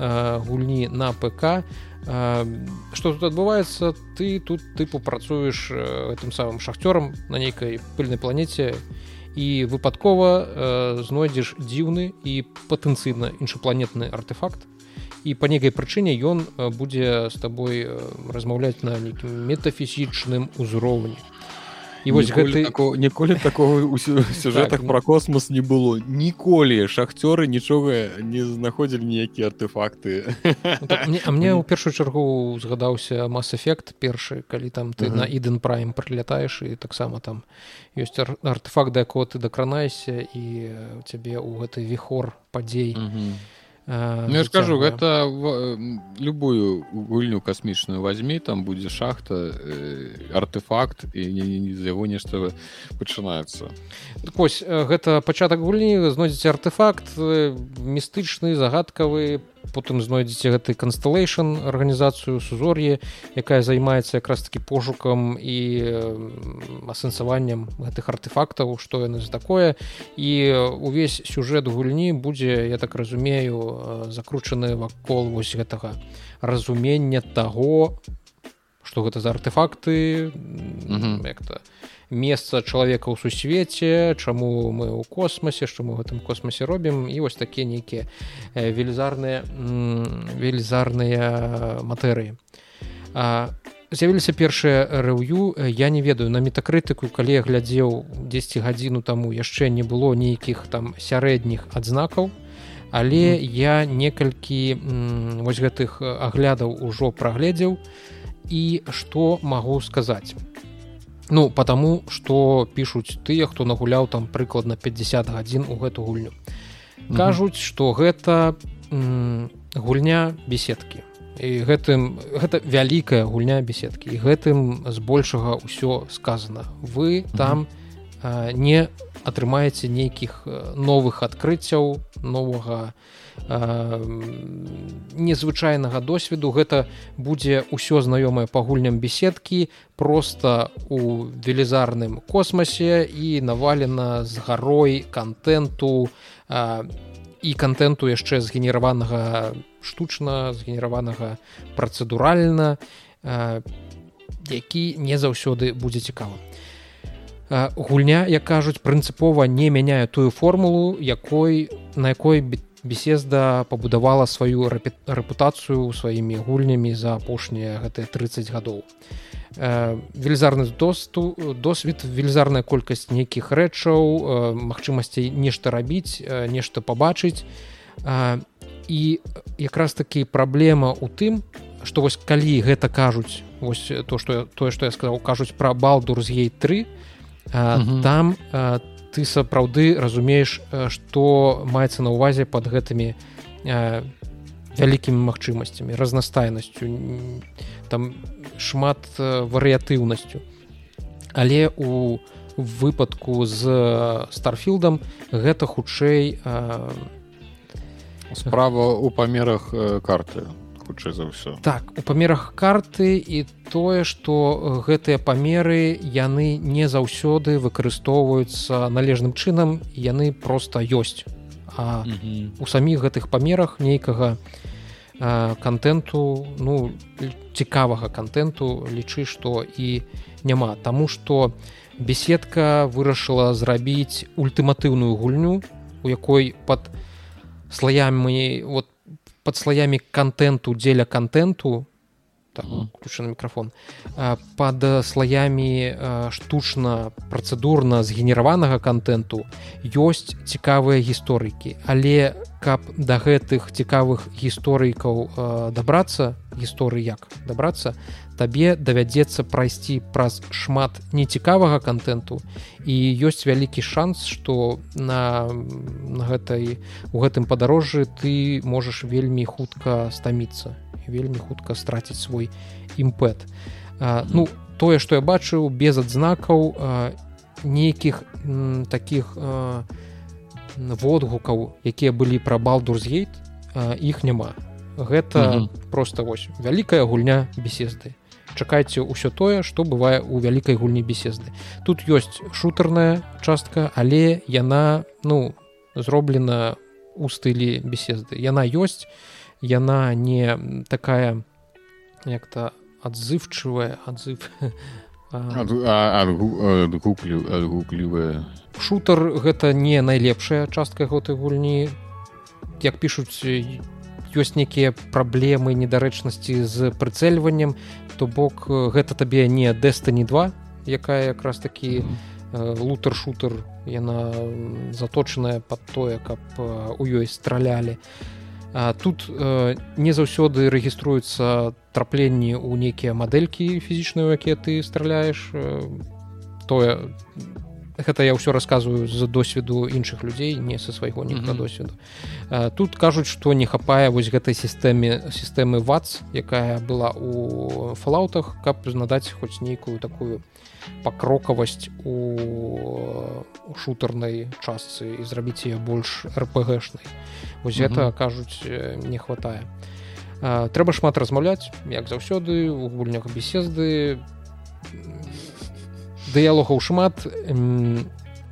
гульні на ПК что тут адбываецца? Ты тут тыпу працуеш гэтым самым шахцёрам на нейкай пыльнай планеце і выпадкова знойдзеш дзіўны і патэнцыйна іншапланетны артефакт і па нейкай прычыне ён будзе з табой размаўляць на нейкім метафізічным узроўні і вось гэты такого, ніколі такого у сюжэтах так, про космос не было. Ніколі шахцёры нічога не знаходзілі ніякія артефакты. Ну, так, мне, мне ў першую чаргу згадаўся мас-эфект першы калі там ты uh -huh. на іден прайм прылятаеш і таксама там ёсць ар артефакт да якого ты дакранаешся і цябе ў гэты віхор падзей uh -huh Ну, я скажу гэта любую гульню касмічную возьми там будзе шахта э, артефакт і з яго нешта пачынаецца вось гэта пачатак гульні знойдзеце артефакт містычны загадкавы потым знойдзеце гэты кансталейшн арганізацыю сузор'е якая займаецца якраз таки пошукам і асэнсаваннем гэтых артефактаў што яны за такое і увесь сюжэт гульні будзе я так разумею закручаны вакол вось гэтага разумення таго что гэта за артефакты mm -hmm. Месца чалавека ў сусвеце чаму мы ў космосе што мы ў гэтым космосе робім. І вось такія нейкія велізарныя велізарныя матэрыі. З'явіліся першыя рэўю. Я не ведаю на метакрытыку калі я глядзеў 10 гадзіну таму яшчэ не было нейкіх там сярэдніх адзнакаў. Але я некалькі вось гэтых аглядаў ужо прагледзеў. І што магу сказаць Ну потому что пишутць тыя хто нагуляў там прыкладна 50 гадзін у гэту гульню. Кажуць что гэта гульня беседкі. І гэтым гэта вялікая гульня беседкі. І гэтым збольшага ўсё сказано вы там не атрымаеце нейкіх новых адкрыццяў новага незвычайнага досведу. Гэта будзе ўсё знаёмае па гульням беседкі просто у велізарным космосе і навалена з гарой контенту і контенту яшчэ згенераванага штучна згенераванага працэдуральна які не заўсёды будзе цікава гульня як кажуць прынцыпова не мяняе тую формулу якой на якой бі беседа пабудавала сваю рэпутацыю сваімі гульнямі за апошнія гэтыя 30 гадоў. Велізарны досту досвід велізарная колькасць нейкіх рэчаў магчымасцей нешта рабіць нешта пабачыць. І якраз такі праблема ў тым што вось калі гэта кажуць вось то што тое што я сказаў кажуць пра балдур з ей 3 там там ты сапраўды разумееш што маецца на ўвазе под гэтымі вялікімі магчымасцямі разнастайнасцю там шмат варыятыўнасцю. Але у выпадку з старфілдам гэта хутчэй справа у памерах карты хутчэй за ўсё. Так у памерах карты і тое што гэтыя памеры яны не заўсёды выкарыстоўваюцца належным чынам яны просто ёсць. А у саміх гэтых памерах нейкага контенту ну цікавага контенту лічы што і няма. Таму што беседка вырашыла зрабіць ультыматыўную гульню у якой под слоямі вот под слоямі контенту дзеля контенту так, включен микрофон под слоямі штучна працэдурна згенераванага контенту ёсць цікавыя гісторыкі. Але каб да гэтых цікавых гісторыкаў дабрацца гісторыі як дабрацца табе давядзецца прайсці праз шмат нецікавага контенту і ёсць вялікі шанс что на, гэтай у гэтым падарожжы ты можаш вельмі хутка стаміцца вельмі хутка страціць свой імпэт. Ну тое что я бачыў без адзнакаў нейкіх таких водгукаў якія былі пра балдурзгейт іх няма. Гэта mm -hmm. просто вось вялікая гульня беседы чакайце ўсё тое што бывае ў вялікай гульні беседы. Тут ёсць шутарная частка але яна ну зроблена у стылі беседы. Яна ёсць яна не такая як-то адзывчывая адзыв адгуклівая. Шутер гэта не найлепшая частка гэтай гульні. Як пишутць ёсць нейкія праблемы недарэчнасці з прыцэльваннем то бок гэта табе не дэстані 2 якая якраз такі лутер шутер яна заточаная под тое каб у ёй стралялі. Тут не заўсёды рэгіструюцца трапленні ў нейкія мадэлькі фізічныя якія ты страляеш тое гэта я ўсё рассказываю з досведу іншых людзей не са свайго не на досведу тут кажуць што не хапае вось гэтай сістэме сістэмы вац якая была у фалаутах каб надаць хоць нейкую такую пакрокавасць у шутарнай частцы і зрабіць яе больш рпгшнай вось гэта кажуць не хватае. Трэба шмат размаўляць як заўсёды у гульнях беседы дыялогаў шмат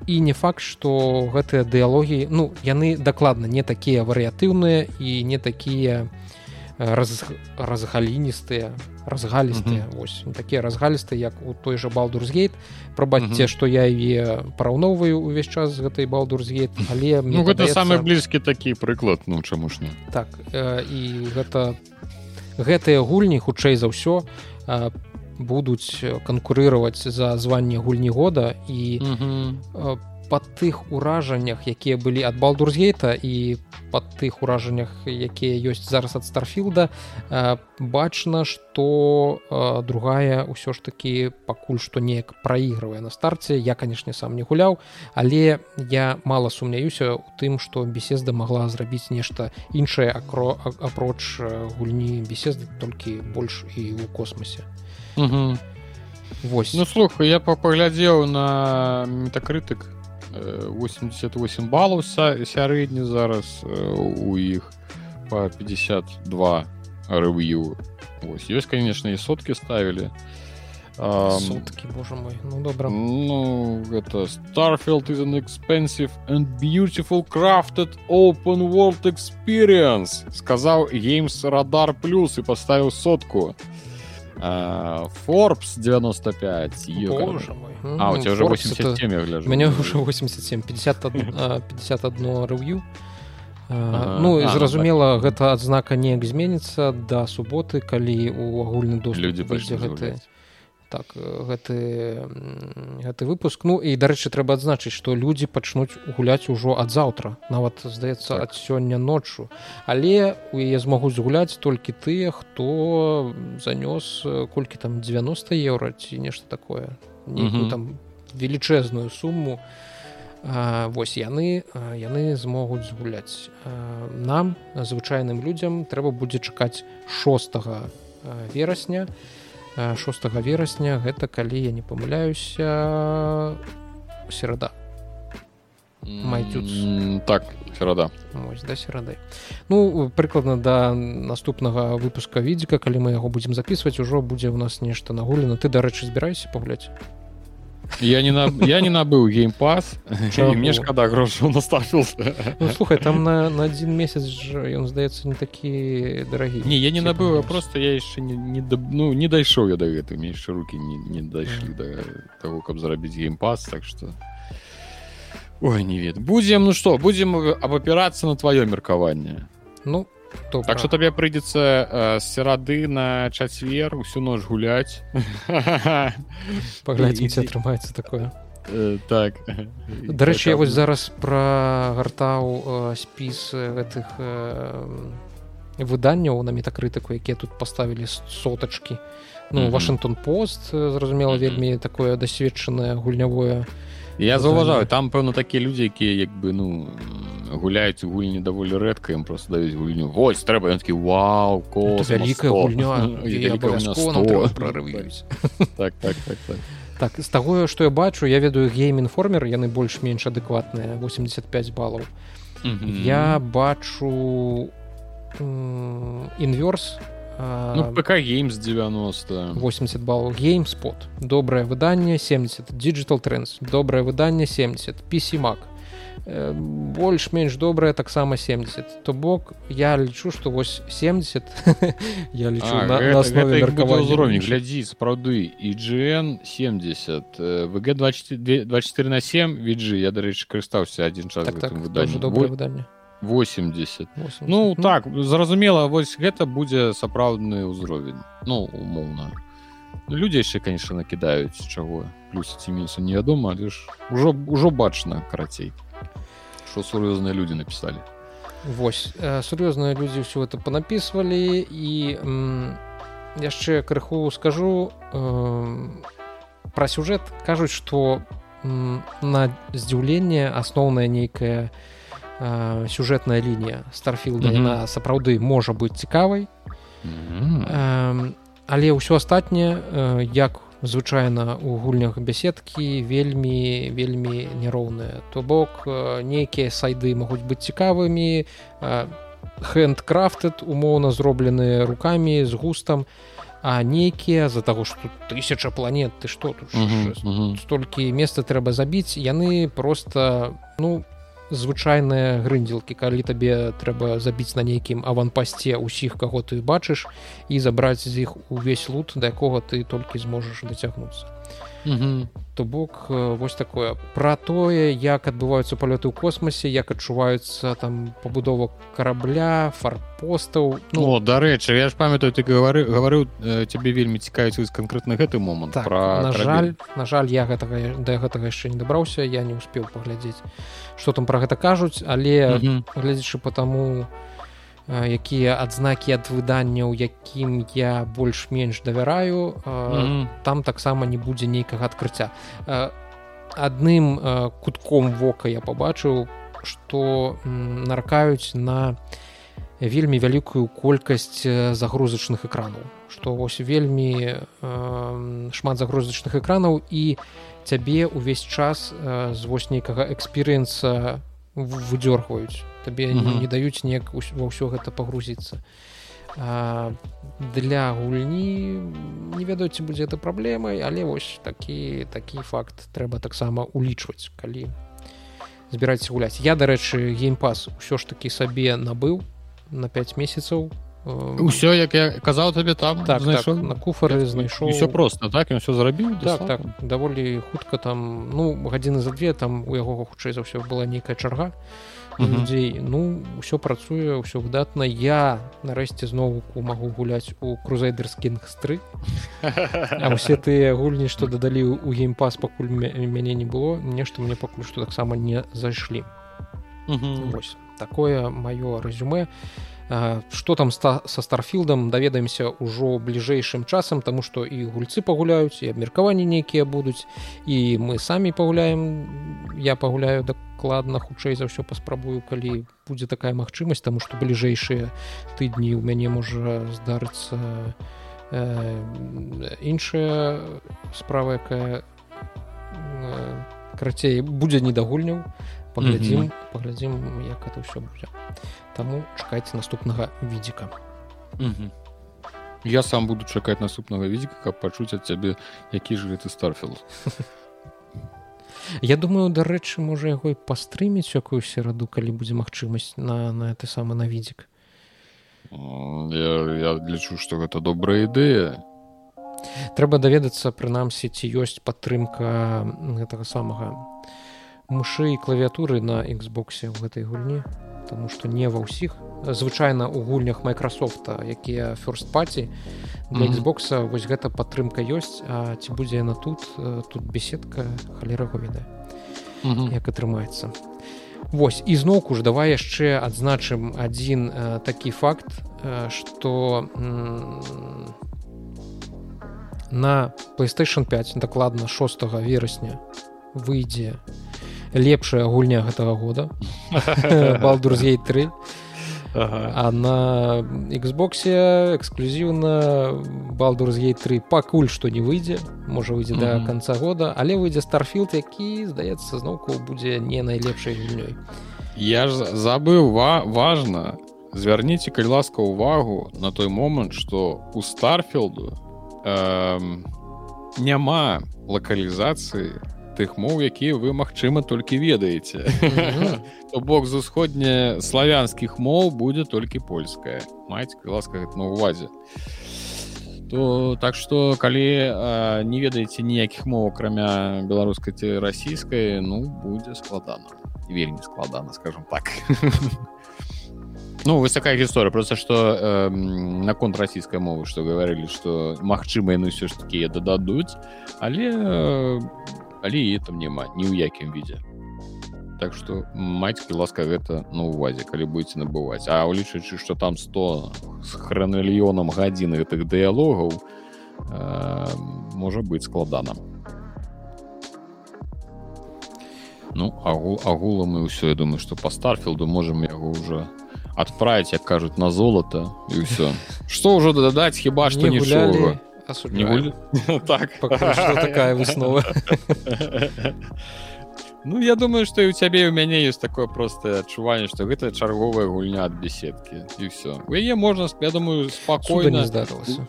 і не факт што гэтыя дыялогі ну яны дакладна не такія варыятыўныя і не такія раз, разгаліністыя разгалістыя mm -hmm. ось такія разгалістыя як у той жа балдурсгейт прабачце што mm -hmm. я яе параўноўваю ўвесь час з гэтай балдурсгейт але ну, гэта падаецца... самы блізкі такі прыклад ну чаму ж не так э, і гэта гэтыя гульні хутчэй за ўсё по будуць канкурыраваць за званне гульні года і па тых уражаннях якія былі ад балдурсгейта і па тых уражаннях якія ёсць зараз ад старфілда бачна што другая ўсё ж такі пакуль што неяк праігрывае на старце. Я канешне сам не гуляў але я мала сумняюся у тым што беседа магла зрабіць нешта іншае акро апроч гульні беседы толькі больш і ў космосе Угу. Вось. Ну слухай я паглядзеў на метакрытык 88 балаў сярэдні зараз у іх по 52 рэв'ю Вось ёсць конечно і соткі ставілі суткі Боже мой ну добра ну гэта starfield is an expensive and beautiful crafted open world experience сказаў геймс радар плюс і поставіў сотку а Forbes 95 А у тебя уже 87 я гляжу. У меня уже 87 51 51 рэв'ю Ну і зразумела гэта адзнака неяк зменіцца. Да суботы калі у агульны доступ людзі гэты так гэты гэты выпуск. Ну і дарэчы трэба адзначыць што людзі пачнуць гуляць ужо ад заўтра нават здаецца так. ад сёння ноччу. Але у яе змогуць згуляць толькі тыя хто занёс колькі там 90 еўра ці нешта такое. Mm -hmm. там велічэзную сумму а, вось яны яны змогуць згуляць. Нам звычайным людзям трэба будзе чакаць 6 верасня. і 6 верасня гэта калі я не памыляюся серада. Майцюц так серада. Да серады. Ну прыкладна да наступнага выпуска відзіка калі мы яго будзем записываць ужо будзе ў нас нешта нагулена. Ты дарэчы збірайся пагуляць я не на я не набыў геймпас мне шкада грошу наставіл ну, слухай там на на один месяц ён здаецца не такі дарагі не я не набыў а просто я яшчэ не, не ну не дайшоў я да гэтым яшчэ руки не, не дайшлі да того каб зарабіць геймпас так что ой не вед будзем ну что будзем абапірацца на твоё меркаванне ну Добра. Так что табе прыйдзецца э, з серады на чацвер усю ноч гуляць паглядзіце атрымаецца такое. Э, так. Дарэчы я вось зараз пра гартаў э, спіс гэтых э, выданняў на метакрытыку якія тут паставілі сотачкі ну вашингтон пост зразумела вельмі такое дасведчанае гульнявое я заўважаю там пэўна такія людзі якія як бы ну гуляюць у гульні даволі рэдка ім просто даюць гульню. Вось трэба ён такі вау ко вялікая гульня. Прорываюць так так так так. Так з таго што я бачу я ведаю гейм-інформер яны больш-менш адэкватныя 85 балаў я бачу інверс ну, ПК геймс 90 80 баллов. Геймспот. Добрае выданне 70 digital trends. Добрае выданне 70 PC Mac больш-менш добрае таксама 70 то бок я лічу что вось 70 я лічу а, на, гэта, на основе ўзровень глядзі сапраўды IGN 70 вг 24 24 на 7 виджи я дарэчы карыстаўся один час так, так, добрае выданне 80. 80 ну так зразумела вось гэта будзе сапраўдны ўзровень ну умоўна. Людзі яшчэ конечно накідаюць чаго плюс ці мінусу невядома але ж ужо ўжо бачна карацей что сур'ёзныя люди написали Вось э, сур'ёзныя людзі ўсё это панапісвалі і яшчэ крыху скажу э, пра сюжэт кажуць что на здзіўленне асноўная нейкая не э, сюжэтная лінія старфілда mm -hmm. яна сапраўды можа быць цікавай mm -hmm. э, але ўсё астатняе э, як звычайна у гульнях бяседкі вельмі вельмі няроўныя то бок э, нейкія сайды могуць быць цікавымі хендкрафтед умоўна зробленыя руками з густам а нейкія з-за таго што тысяча планет ты што тут uh -huh, uh -huh. столькі месца трэба забіць яны просто ну звычайныя грындзелкі калі табе трэба забіць на нейкім аванпасце ўсіх каго ты бачыш і забраць з іх увесь лут да якога ты толькі зможаш дацягнуцца то бок вось такое. Пра тое як адбываюцца палёты ў космосе як адчуваюцца там пабудова карабля фарпостаў ну дарэчы я ж памятаю ты гавары гаварыў цябе вельмі цікавіць канкрэтна гэты момант так, пра на жаль на жаль я гэтага да гэтага яшчэ не дабраўся я не успеў паглядзець что там пра гэта кажуць але глядзячы по таму у якія адзнакі ад выданняў якім я больш-менш давяраю mm -hmm. там таксама не будзе нейкага адкрыцця. Адным кутком вока я пабачыў што наракаюць на вельмі вялікую колькасць загрузачных экранаў. Што вось вельмі шмат загрузачных экранаў і цябе ўвесь час з вось нейкага эксперыенса выдёргваюць табе mm -hmm. не даюць неяк ва ўсё гэта пагрузіцца. Для гульні не ведаюць будзе это праблемай але вось такі такі факт трэба таксама улічваць калі збіраце гуляць. Я дарэчы геймпас ўсё ж такі сабе набыў на 5 месяцаў. Ўсё як я казаў табе там так, так на куфары знайшоў. все просто так ён все зрабіў так, так даволі хутка там ну гадзіны за две там у яго хутчэй за ўсё была нейкая чарга людзей ну ўсё працуе ўсё выдатна. Я нарэшце зноўку магу гуляць у крузайдерскінстры усе тыя гульні што дадалі ў геймпас пакуль мяне не было нешта мне пакуль што таксама не зайшлі. Вось такое маё рэзюме а что там со старфілдам даведаемся ўжо бліжэйшым часам тому что і гульцы пагуляюць і абмеркаванні нейкія будуць і мы самі пагуляем я пагуляю дакладна хутчэй за ўсё паспрабую калі будзе такая магчымасць тому что бліжэйшыя тыдні ў мяне можа здарыцца э, іншая справа якая э, крацей будзе не да гульняў паглядзім mm -hmm. паглядзім як это ўсё будзе таму чакайце наступнага відзіка. Mm -hmm. я сам буду чакаць наступнага відзіка каб пачуць ад цябе які ж гэты старфіл Я думаю дарэчы можа яго і пастрыміць якую сераду калі будзе магчымасць на на это самы на відзік. Я, я лічу што гэта добрая ідэя. Трэба даведацца прынамсі ці ёсць падтрымка гэтага самага мышы і клавіатуры на Xбосе ў гэтай гульні Таму што не ва ўсіх звычайна у гульнях Майкрасофта якія фёрст паці для Xбоса вось гэта падтрымка ёсць А ці будзе яна тут тут беседка халерагу відэа як атрымаецца. Вось ізноўку ж давай яшчэ адзначым адзін э, такі факт што э, на PlayStation 5 дакладна 6 верасня выйдзе лепшая гульня гэтага года балдурзей 3 ага. а на Xбосе эксклюзіўна балдурзей 3 пакуль што не выйдзе можа выйдзе mm -hmm. до конца года але выйдзе старфілд які здаецца зноўку будзе не найлепшай гульнёй я ж забыў ва важна звярніце калі ласка увагу на той момант что у старфілду э, няма лакалізацыі тых моў якія вы магчыма толькі ведаеце. То бок з усходне славянскіх моў будзе толькі польская. Маці ласка на увазе то так что калі э, не ведаеце ніякіх моў акрамя беларускай ці расійскай ну будзе складана. Вельмі складана скажем так. Ну вось такая гісторыя. Просто что э, наконт расійскай мовы что гаварылі что магчыма яны ўсё ж таки дададуць. Але э, але і там няма ні ў якім відзе так что мацькі ласка гэта на увазе калі будете набываць а улічваючы что там 100 с хранальёнам гадзін гэтых дыялогаў э, можа быть складана ну агул агула мы ўсё я думаю что по старфілду можем яго уже адправить як кажуць на золото і ўсё что ўжо дадаць хіба что не гулялі не так. Такая выснова Ну я думаю что і у цябе у мяне есть такое простое адчуванне что гэта чарговая гульня ад беседкі і все у яе можна я думаю спокойно здарылася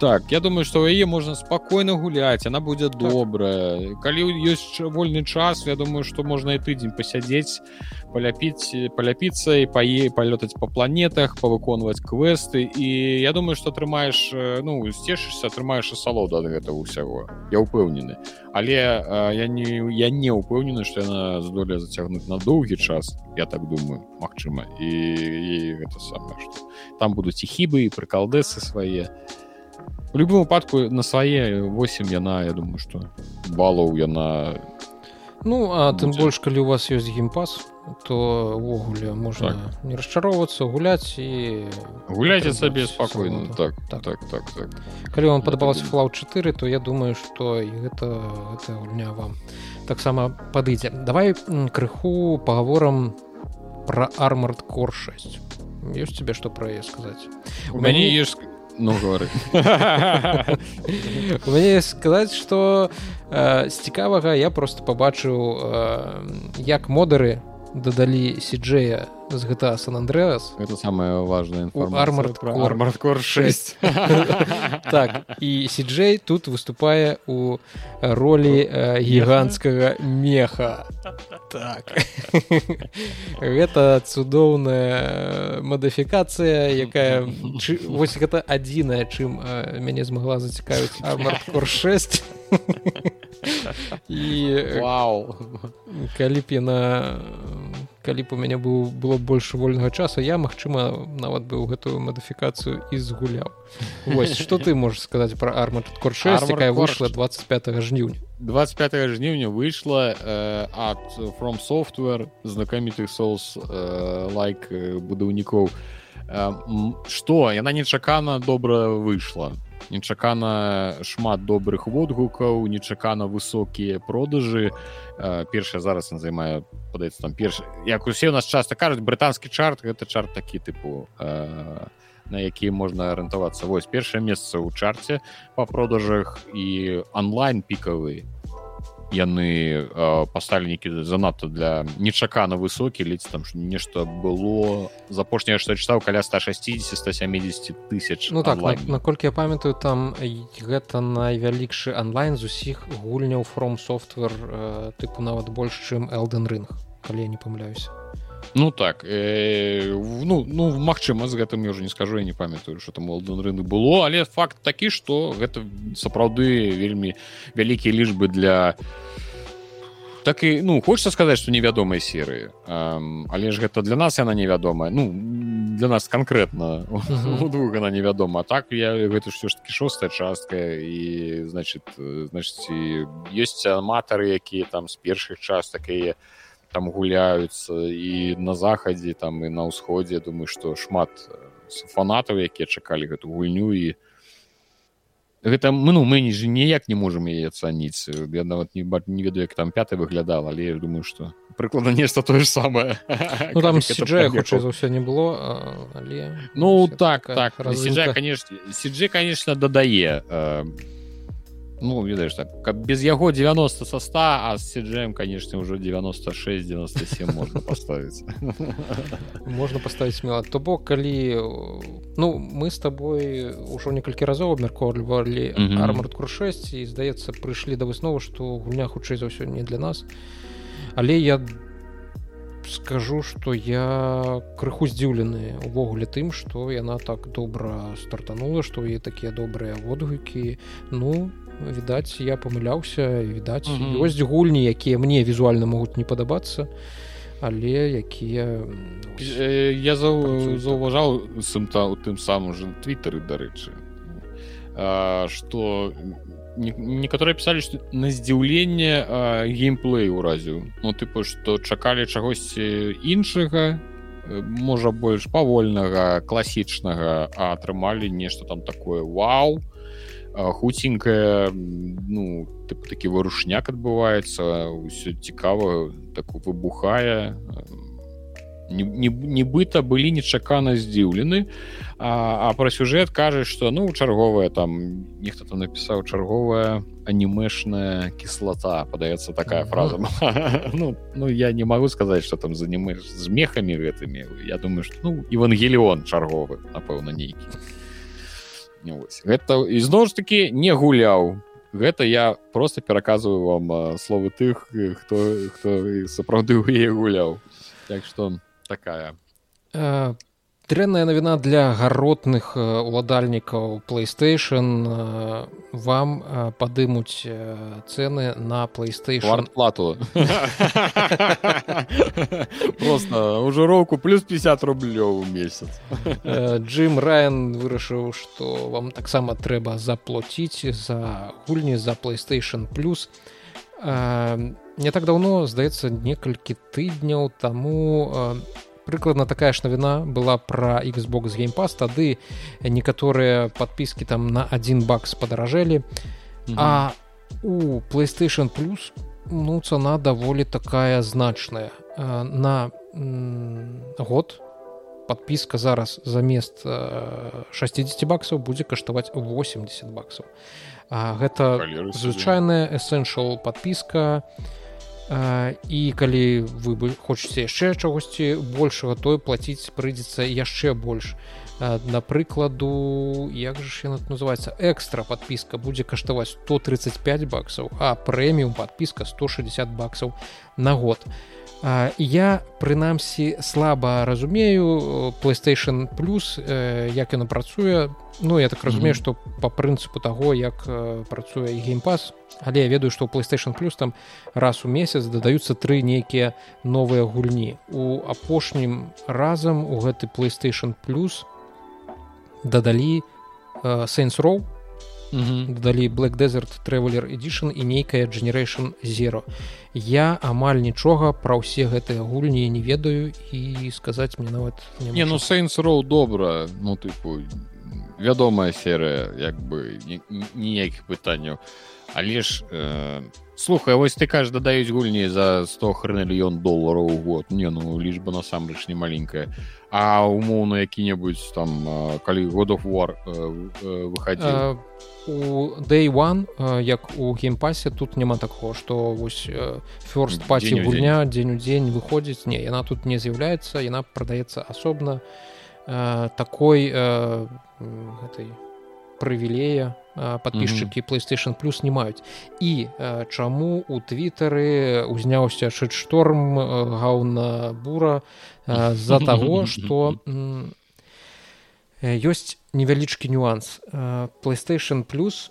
так я думаю что яе можна спокойно гуляць она будзе так. добрая. Калі ёсць вольны час я думаю что можна і тыдзень пасядзець паляпіць паляпіцца і пае палётаць по планетах павыконваць квесты. І я думаю что атрымаеш ну сцешишься атрымаеш асалоду ад гэтага ўсяго я упэўнены але я не я не упэўнены что яна здолее зацягнуць на доўгі час я так думаю Мачыма і, і гэта самае что. Там будуць і хібы і прыкалдэсы свае в любым выпадку на свае 8 яна я думаю что балаў яна ну а тым больш калі у вас ёсць геймпас то увогуле можна так. не расчароўвацца гуляць і гуляйце сабе спакойна так, так. так так так. Калі вам падабалася флау 4 то я думаю что і гэта гэта гульня вам таксама падыдзе. Давай крыху паговорам про армард кор 6 ёсць тебе што пра яе сказаць? У мяне ёсць ну горы у мяне сказаць что з цікавага я просто пабачыў як модары дадалі сиджея з гэта сан андреас это самая важная армар армаркор 6 так і сиджей тут выступае у ролі гіганцкага меха. так. Гэта цудоўная мадыфікацыя якая вось гэта адзіная чым мяне змагла зацікавіць армаркор 6 і вау. калі б яна калі б у мяне быў было больш вольнага часу я магчыма нават быў гэтую мадыфікацыю і згуляў. Вось что ты можаш сказаць про армар кор 6 якая выйшла 25 жніўня? 25 жніўня выйшла э, ад from софтware знакамітых соус э, лайк э, будаўнікоў. что э, яна нечакана добра выйшла. Нечакана шмат добрых водгукаў нечакана высокія продажы. Э, першая зараз займае падаецца там перш як усе у нас часто кажуць брытанскі чарт гэта чарт такі тыпу э, на які можна арыентавацца вось першае месца ў чарце па продажах і онлайн пікавы яны э, пастальнікі занадта для нечакана высокі ледзь там нешта было. З апошняе што чытаў каля 160 170 тысяч ну так наколькі я памятаю там гэта найвялікшы онлайн з усіх гульняў from софтвер э, тыпу нават больш чым элден рынг калі я не памыляюся Ну так э, ну ну магчыма з гэтым я уже не скажу я не памятаю что там молодын рыны было. Але факт такі что гэта сапраўды вельмі вялікія лічбы для так і ну хочется сказаць что невядомай серыі але ж гэта для нас яна невядомая ну для нас конкретно. Двух она невядома так я гэта ўсё ж таки шостая частка і значит значит ёсць аматары якія там з першых час такія там гуляюцца і на захадзе там і на ўсходзе думаю што шмат э, фанатаў якія чакалі гэту гульню і гэта мы ну мы же ніяк не можемм яе ацаніць. Я нават не не ведаю як там пяты выглядал але я думаю что прыкладна нешта тое ж самае. Ну, там хутчэй за ўсё не было але ну так так. Конечно сиджи конечно дадае ну ведаеш так каб без яго 90 со 100 а с сиджем конечно уже 96 97 можно поставить. Можно поставить смело. То бок калі ну мы с тобой ужо некалькі разоў абмяркоўвалі армарку 6 і здаецца прыйшлі да высновы что гульня хутчэй за ўсё не для нас. Але я думаю скажу что я крыху здзіўлены увогуле тым что яна так добра стартанула что і такія добрыя водгукі ну відаць я памыляўся відаць mm -hmm. ёсць гульні якія мне візуальна могуць не падабацца але якія я за заўважаў сымта у тым самым же твиттары дарэчы. Что некаторыя пісалі што на здзіўленне геймплей уразіў ну тыпу што чакалі чагосьці іншага можа больш павольнага класічнага а атрымалі нешта там такое вау хуценькая ну тып, такі вырушняк адбываецца ўсё цікава так выбухае. Нібыта былі нечакана здзіўлены. А, а пра сюжэт кажа што ну чарговая там нехто там напісаў чарговая анімешная кіслата падаецца такая фраза. Ну, ну я не магу сказаць что там занімеш з мехамі гэтымі. Я думаю что ну евангеліон чарговы напэўна нейкі гэта ізноў ж таки не гуляў. Гэта я просто пераказываю вам словы тых хто хто сапраўды яе гуляў. Так что такая дрэнная навіна для гаротных уладальнікаў playstation э, вам э, падымуць цены на playstation плату просто ужыроўку плюс 50 рублёў у месяц Джим райан вырашыў что вам таксама трэба заплаціць за гульні за playstation плюс не так давно здаецца некалькі тыдняў таму прыкладна такая ж навіна была пра xbox геймпас тады некаторыя подпіски там на один бакс падаражэлі mm -hmm. а у playstation plus ну цана даволі такая значная. На год подпіска зараз замест 60 баксаў будзе каштаваць 80 баксаў гэта звычайная essential подпіска і калі вы бы хочаце яшчэ чагосьці большага той плаціць прыйдзецца яшчэ больш. Напрыкладу як жа яна называется экстра подпіска будзе каштаваць 135 баксаў а прэміум подпіска 160 баксаў на год. Я прынамсі слаба разумею playstation плюс як яно працуе ну я так разумею mm -hmm. по прынцыпу таго як працуе геймпас але я ведаю что playstation плюс там раз у месяц дадаюцца тры нейкія новыя гульні у апошнім разам у гэты playstation плюс дадалі сейнс роу далі black desert traveler edition і нейкая generation zero. Я амаль нічога пра ўсе гэтыя гульні не ведаю і сказаць мне нават не, не ну сейнс роу добра. Ну тыпу вядомая серыя як бы ніякіх пытанняў. Але ж э, слухай вось ты кажаш дадаюць гульні за 100 хрэнльён долараў у год. Не ну лічба насамрэч не маленькая. А умоўна які-небудзь там калі год of war э, э, выхадзіў у day one як у геймпасе тут няма такого что вось фёрст паці гульня дзень у дзень выходзіць. Не яна тут не з'яўляецца яна прадаецца асобна такой гэтай прывілея подписчыкі mm -hmm. playstation плюс не маюць і чаму у твиттары узняўся шторм гауна бура з-за таго что ёсць невялічкі нюанс playstation плюс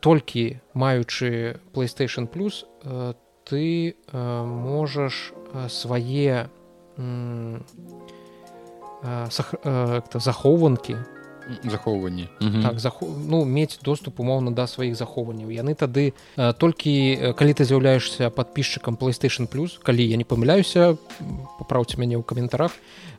толькі маючы playstation плюс ты можаш свае захоўванкі захоўванні так, захо... ну мець доступ умоўна да сваіх захоўванняў яны тады э, толькі калі ты з'яўляешься подписчикам playstation плюс калі я не памыляюся папраўце мяне ў каментарах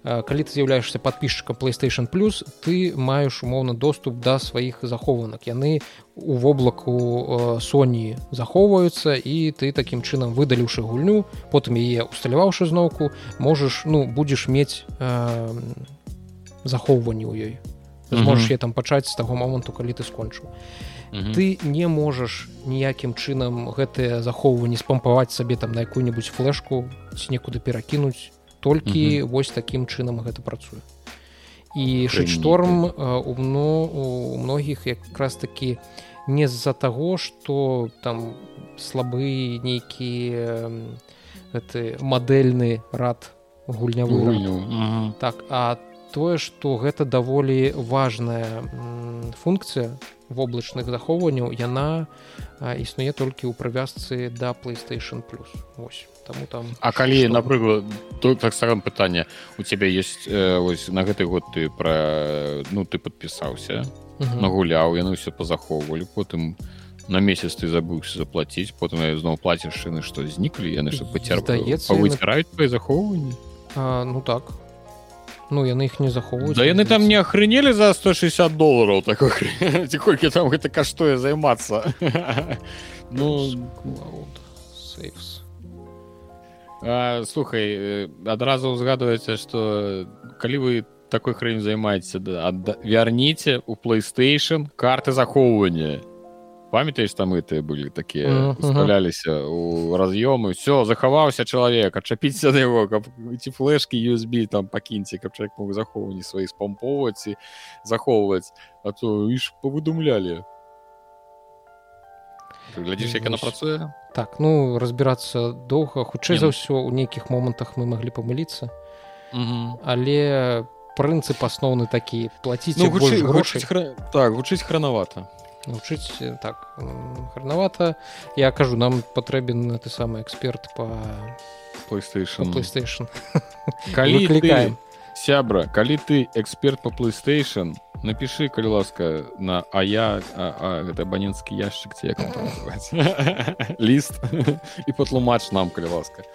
калі ты з'яўляешься подписчикам playstation плюс ты маеш умоўна доступ да сваіх захоўванак яны у воблаку Sony захоўваюцца і ты такім чынам выдаліўшы гульню потым яе усталяваўшы зноўку можаш ну будзеш мець э, захоўванне ў ёй ты зможаш я там пачаць з таго моманту калі ты скончыў ты не можаш ніякім чынам гэтыя захоўванні спампаваць сабе там на якую-нибудь флешку ці некуды перакінуць толькі вось такім чынам гэта працуе. І шторм у у многіх якраз такі не з-за таго что там слабы нейкі гэты мадэльны рад гульнявы так а тое что гэта даволі важная функцыя воблачных захоўванняў яна існуе толькі ў прывязцы да playstation плюс тому там а калі што... напрыклад то так сам пытанне у тебя есть э, ось на гэты год ты про ну ты подпісаўся нагуляў яны ўсё пазахоўвалі потым на месяц ты забыўся заплаціць потым я зноў плаціш шыны што зніклі яны што пацярпаюць захоўванні ну так ну яны іх не захоўваюць да яны там не ахрынелі за 160 долларов так колькі там гэта каштуе займацца ну слухай адразу узгадваецца что калі вы такой хрень займаецеся да, вярніце у playstation карты захоўвання памятаеш там гэтыя былі такія уставляліся у раз'ёмы все захаваўся чалавек адчапіцца да яго каб ці флешки USB там пакіньце каб чалавек мог захоўванні свае спампоўваць і захоўваць а то іш павыдумлялі глядзіш як яна працуе так ну разбірацца доўга хутчэй за ўсё у нейкіх момантах мы маглі памыліцца але прынцып асноўны такі плаціць ну, гучыць, гучыць хра... так гучыць хранавата навучыць так хранавата я кажу нам патрэбен ты самы эксперт по playstation. playstation. Калі клікаем сябра калі ты эксперт по playstation напиши калі ласка на а я гэта абаненцкі яшчык ці ліст і патлумач нам калі ласка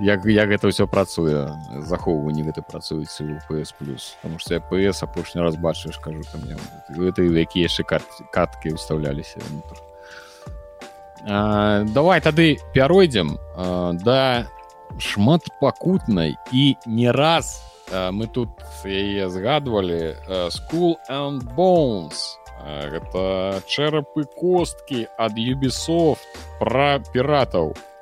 як як гэта ўсё працуе захоўванні гэта працуюць у ps плюс потому что я ps апошні раз бачыш кажу там гэта якія яшчэ кат каткі ўстаўляліся давай тады пяройдзем да шмат пакутнай і не раз мы тут яе згадвалі school and bones. Гэта чэрапы косткі ад юбісофт пра піратаў. у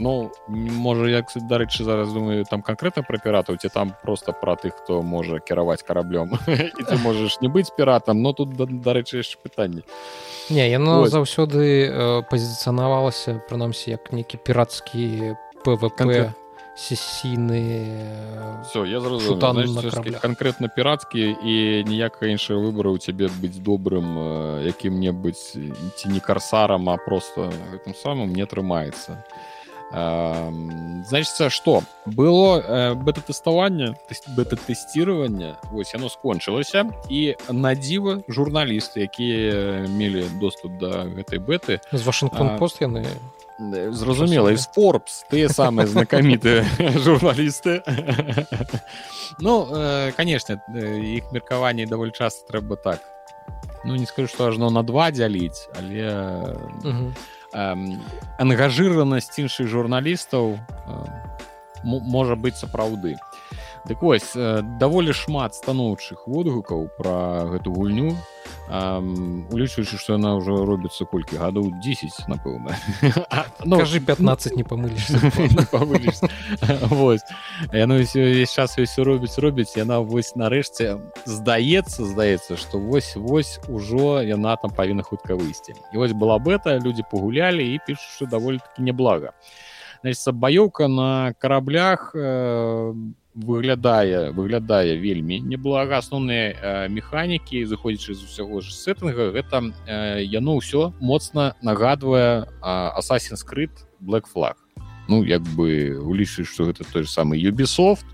Ну можа як дарэчы зараз думаю там канкрэтна пра піратаў ці там просто пра тых хто можа кіраваць караблём і ты можаш не быць піратам но тут дарэчы яшчэ пытанне не яно заўсёды э, пазіцыянавалася прынамсі як нейкі пірацкі пвп сесійны все я конкретно пірацкі і ніякага іншага выбора у цябе быць добрым якім-небудзь ці не карсарам а просто гэтым самым не атрымаецца значится что? Было э, бета-тэставанне бета-тэсціраванне вось яно скончылася і на дзіва журналісты якія мелі доступ да гэтай бэты з вашингтон пост яны зразумела из forbes тыя самыя знакамітыя журналісты ну э, конечно іх меркаванне даволі часто трэба так ну не скажу что ажно на два дзяліць але ангажыранасць іншых журналістаў можа быць сапраўды дык вось даволі шмат станоўчых водгукаў пра гэту гульню. Улічваючы што яна ўжо робіцца колькі гадоў 10 напэўна. Ну, кажы 15 не памыліш яно увесь час ўсё робіць робіць яна вось нарэшце здаецца здаецца што вось вось ужо яна там павінна хутка выйсці. І вось была бета людзі пагулялі і пішуць даволі таки няблага. Значит баёўка на караблях э, выглядае выглядае вельмі неблага асноўныя э, механікі зыходзячы з усяго ж сеттынга гэта э, яно ўсё моцна нагадвае асасін скрыт black флаг ну як бы улічыць што гэта той же самы юбісофт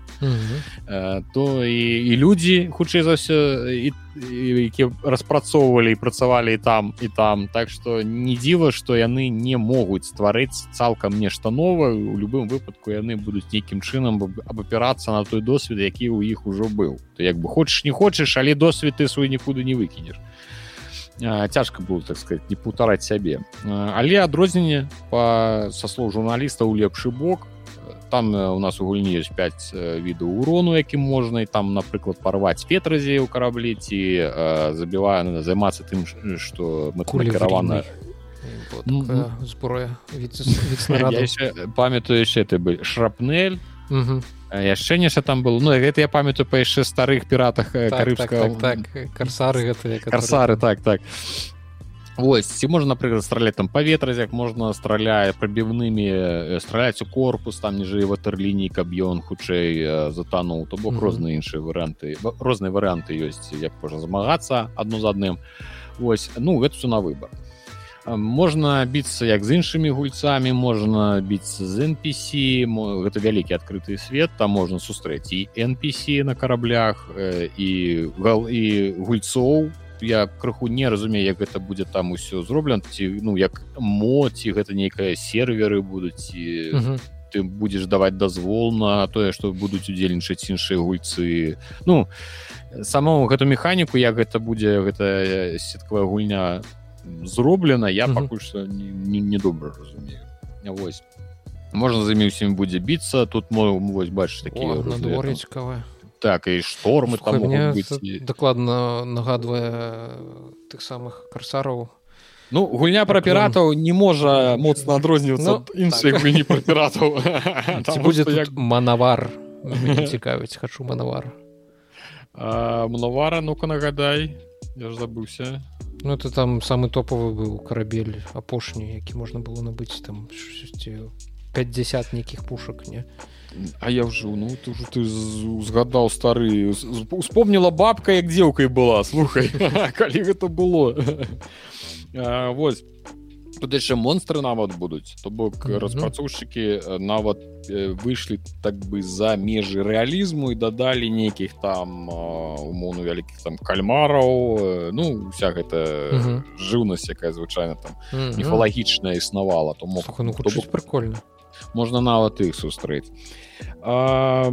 Э, то і, і людзі хутчэй за ўсё і, і, які распрацоўвалі і працавалі і там і там. Так што не дзіва што яны не могуць стварыць цалкам нешта новае. У любым выпадку яны будуць нейкім чынам абапірацца на той досвед які ў іх ужо быў. То як бы хочаш не хочаш але досвед ты свой нікуды не выкінеш цяжка было так сказать не паўтараць сябе але адрозненне па са слоў журналіста ў лепшы бок там у нас у гульні ёсць 5 відаў урону якім можна і там напрыклад парваць ветразі ў караблі ці забівае ну, займацца тым што мы куравана ну, зброя памятаю яшчэ ты бы шрапнель яшчэ нешта там было Ну гэта я памятаю па яшчэ старых піратах карыбска так, так, так, карсары гэтыя карсары так так. Вось ці можна напрыклад страляць там паветразяк можна страляе прабіўнымі страляць у корпус там ніжэй ватерліній каб ён хутчэй затануў то бок mm -hmm. розныя іншыя варыянты розныя варыянты ёсць як можна змагацца адно з адным Вось ну гэта все на выбор можна біцца як з іншымі гульцамі можна біцца з NPC гэта вялікі адкрыты свет там можна сустрэць і NPC на караблях і гал і гульцоў я крыху не разумею як гэта будзе там усё зроблена ці ну як моці гэта нейкая серверы будуць і uh -huh. ты будзеш даваць дазвол на тое што будуць удзельнічаць іншыя гульцы ну самому гэту механіку як гэта будзе гэта сеткавая гульня зроблена я пакуль што не, не добра разумею. Восьось можна за імі ўсім будзе біцца тут мой вось бачыш такі надвор'цікавая так і штормы там быць... дакладна нагадвае тых самых карсараў Ну гульня пра піратаў не можа моцна адрознівацца ну, іншай так. гульні пра піратаў будзе як манавар цікавіць хачу манавар манавара ну-ка нагадай. Я ж забыўся Ну это там самы топавы быў карабель апошні які можна было набыць там 50 нейкіх пушак не? А я ўжо ну ты ўжо ты узгадаў стары успомніла бабка як дзеўкай была слухай калі гэта было. Восьось тут яшчэ монстры нават будуць то бок mm -hmm. распрацоўшчыкі нават выйшлі так бы за межы рэалізму і дадалі нейкіх там умоўну вялікіх там кальмараў ну вся гэта mm -hmm. жыўнасць якая звычайна там mm -hmm. міфалагічная існавала то мог ну, то бок прикольно можна нават іх сустрэць а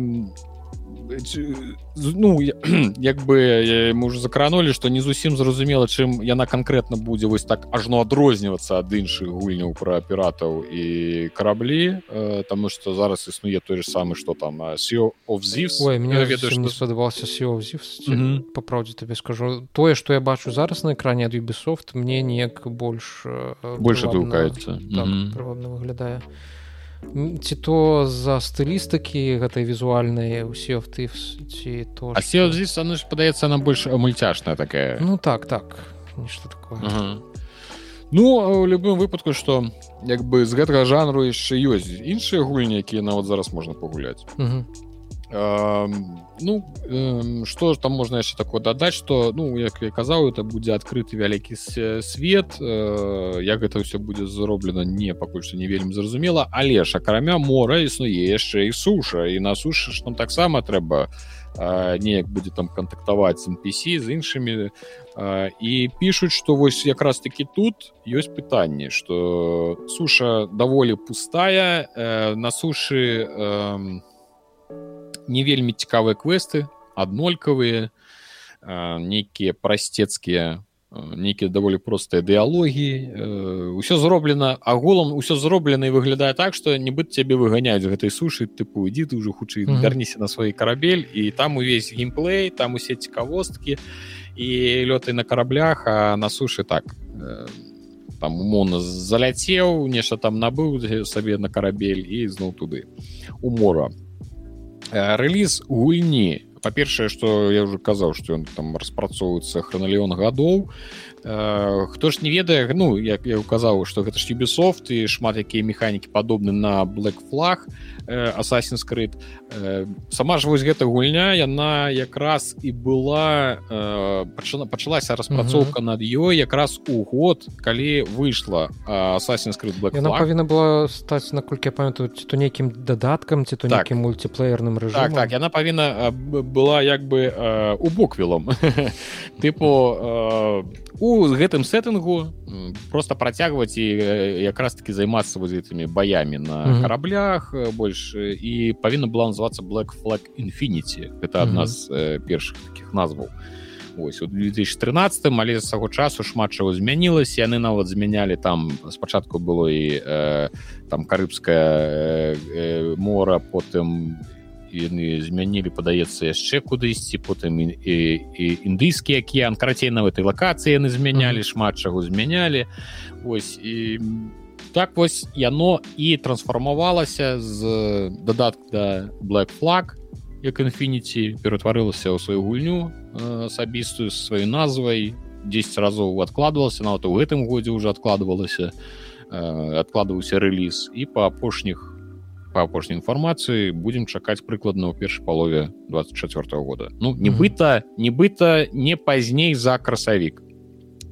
ну як бы мы уже закранули что не зусім зразумела чым яна конкретно будзе вось так ажно адрознівацца ад іншых гульняў про аператаў і караблі э, тому что зараз існуе той же самы что там ведаю спадабаўся по праўдзе табе скажу. Тое что я бачу зараз на экране ад Ubisoft мне неяк больш больше адгукаецца так, выглядае а ці то за стылістыкі гэтай візуальнай усе ты ці то ж падаецца нам больш мульцяшная такая ну так так нешта такое. Ага. ну у любым выпадку что як бы з гэтага жанру яшчэ ёсць іншыя гульні якія нават зараз можна пагуляць ну что там можна яшчэ такое дадаць что ну як я казаў это будзе адкрыты вялікі свет як гэта ўсё будзе зроблена не пакуль што не вельмі зразумела але ж акрамя мора існуе яшчэ і суша і на сушы ж нам таксама трэба неяк будзе там кантактаваць з NPC з іншымі і пішуць што вось якраз таки тут ёсць пытанне что суша даволі пустая на сушы на не вельмі цікавыя квесты аднолькавыя нейкія прасцецкія нейкія даволі простыя дыялогі. Ўсё зроблена агулам усё зроблена і выглядае так што нібыт цябе выганяюць гэтай сушы тыпу ідзі ты ўжо хутчэй вярніся на свой карабель і там увесь геймплей там усе цікавосткі і лёты на караблях а на сушы так. Там умоўна заляцеў нешта там набыў сабе на карабель і зноў туды. У мора Э, рэліз гульні па-першае што я уже казаў што ён там распрацоўваецца храналеон гадоў э, хто ж не ведае ну як я указаў што гэта ж юбісофт і шмат якія механікі падобны на black флаг асасін скрыт сама ж вось гэта гульня яна якраз і была пачала пачалася распрацоўка над ёй якраз у год калі выйшла асасін скрыт black яна павінна была стаць наколькі я памятаю ці то нейкім дадаткам ці то так. нейкім мультиплеерным рэжымам. Так, так яна павінна была як бы э, у буквілом тыпу э, у гэтым сеттынгу просто працягваць і якраз таки займацца вот гэтымі баямі на mm -hmm. караблях больш і павінна была называться black flag infinity это адна mm -hmm. з э, першых таких назваў ось у 2013 але з таго часу шмат чаго змянілася яны нават змянялі там спачатку было і э, там карыбскае э, мора потым яны змянілі падаецца яшчэ кудысьці потым і, і, і індыйскі акеан карацей на этой лакацыі яны змянялі mm -hmm. шмат чаго змянялі ось і так вось яно і трансфармавалася з дадатк да black flag як інфініці ператварылася ў сваю гульню асабістую сваёй назвай 10 разоў адкладвалася нават у гэтым годзе уже адкладвалася адкладваўся рэліз і па апошніх по апошняй інфармацыі будзем чакаць прыкладна ў першай палове 24 -го года. Ну нібыта нібыта не пазней за красавік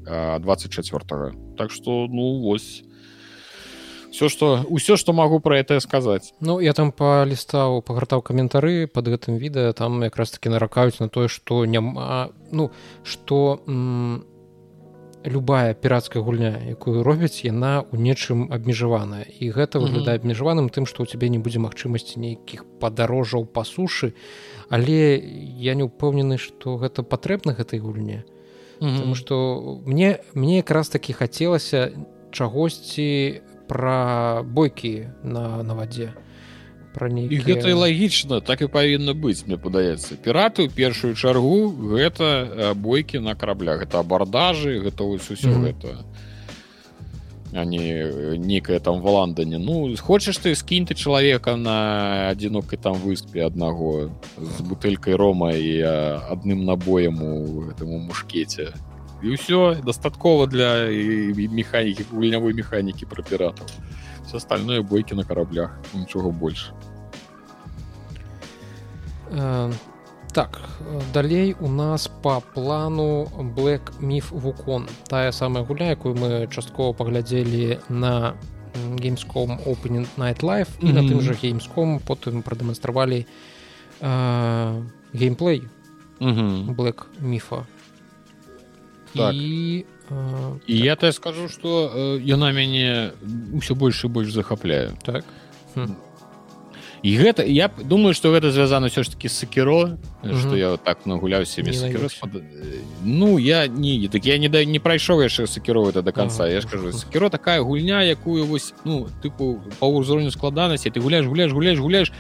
24 так что ну вось все что ўсё что могу про это сказаць ну я там полістаў пагартаў каментары под гэтым відэа там якраз таки наракаюць на тое что няма ну что м любая піратская гульня якую робяць яна ў нечым абмежаваная. І гэта выглядае абмежаваным тым што ў цябе не будзе магчымасці нейкіх падарожжаў па сушы. Але я не ўпэўнены што гэта патрэбна гэтай гульне. Потому что мне мне якраз таки хацелася чагосьці пра бойкі на на вадзе про нейкі... гэта і лагічна так і павінна быць мне падаецца. Піраты ў першую чаргу гэта бойкі на караблях. Гэта абардажы гэта ўсё mm -hmm. гэта. Не некая там в ландане ну хочаш ты скінь ты чалавека на адзінокай там выспе аднаго з бутылькай рома і адным набоем у гэтаму мушкеце. І ўсё дастаткова для механікі гульнявой механікі пра піратаў все остальное бойкі на караблях нічога больш э, так далей у нас по плану black міф вукон тая самая гуля якую мы часткова паглядзелі на геймском opening night life і mm -hmm. на тым жа геймском потым прадэманстравалі э, геймплей mm -hmm. black міфа так. і І так. я так скажу что э, яна мяне ўсё больш і больш захапляю так? Хм. і гэта я думаю что гэта звязана ўсё ж таки с сакіро что я так нагуляю себе ну я не так я не да не прайшоў яшчэ сакіро это до конца ага, я скажу сакіро такая гульня якую вось ну тыпу па ўзроўню складанасці ты гуляешь гуляешь гуляешь гуляешь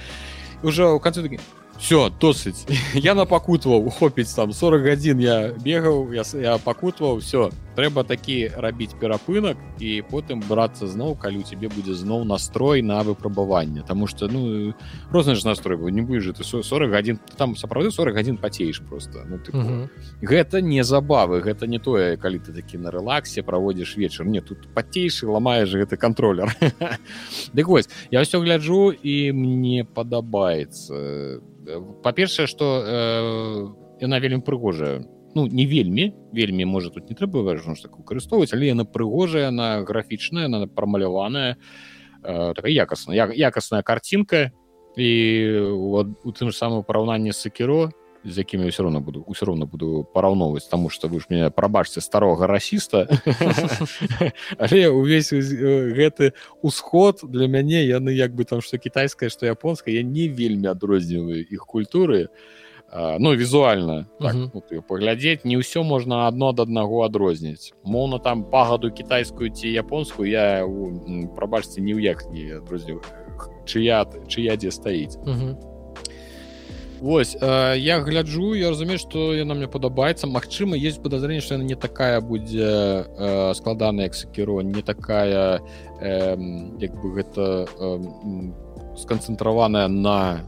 уже у канцы такі все досыць. Я напакутваў хопіць там 40 гадзін я бегаў я, я пакутваў все трэба такі рабіць перапынак і потым брацца зноў калі у цябе будзе зноў настрой на выпрабаванне Таму что ну розны ж настрой бо не будешь ты 40 гадзін там сапраўды 40 гадзін пацееш просто. Ну, тыпу, -huh. гэта не забавы гэта не тое калі ты такі на рэлаксе праводзіш вечар не тут пацейшы ламаеш гэты контроллер. Дык вось я ўсё гляджу і мне падабаецца па-першае что э, яна вельмі прыгожая. Ну не вельмі вельмі можа тут не трэба важно так выкарыстоўваць але яна прыгожая на графічная она прамаляваная э, такая якасная як, якасная картинка. І вот, у тым самым параўнанні сакіро з якімі ўсё роўна буду ўсё роўна буду параўноўваць таму што вы ж мяне прабачце старога расіста. Але увесь гэты усход для мяне яны як бы там што кітайская што японская я не вельмі адрозніваю іх культуры. Ну візуальна так, ну, паглядзець не ўсё можна адно ад аднаго адрозніць. Моўна там пагаду кітайскую ці японскую я прабачце ні ў як не адрозніваю чыя чыя дзе стаіць Вось э, я гляджу я разумею что яна мне падабаецца Мачыма есть подозрение что яна не такая будзе э, складаная як сакіро не такая э, як бы гэта э, сканцэнтраваная на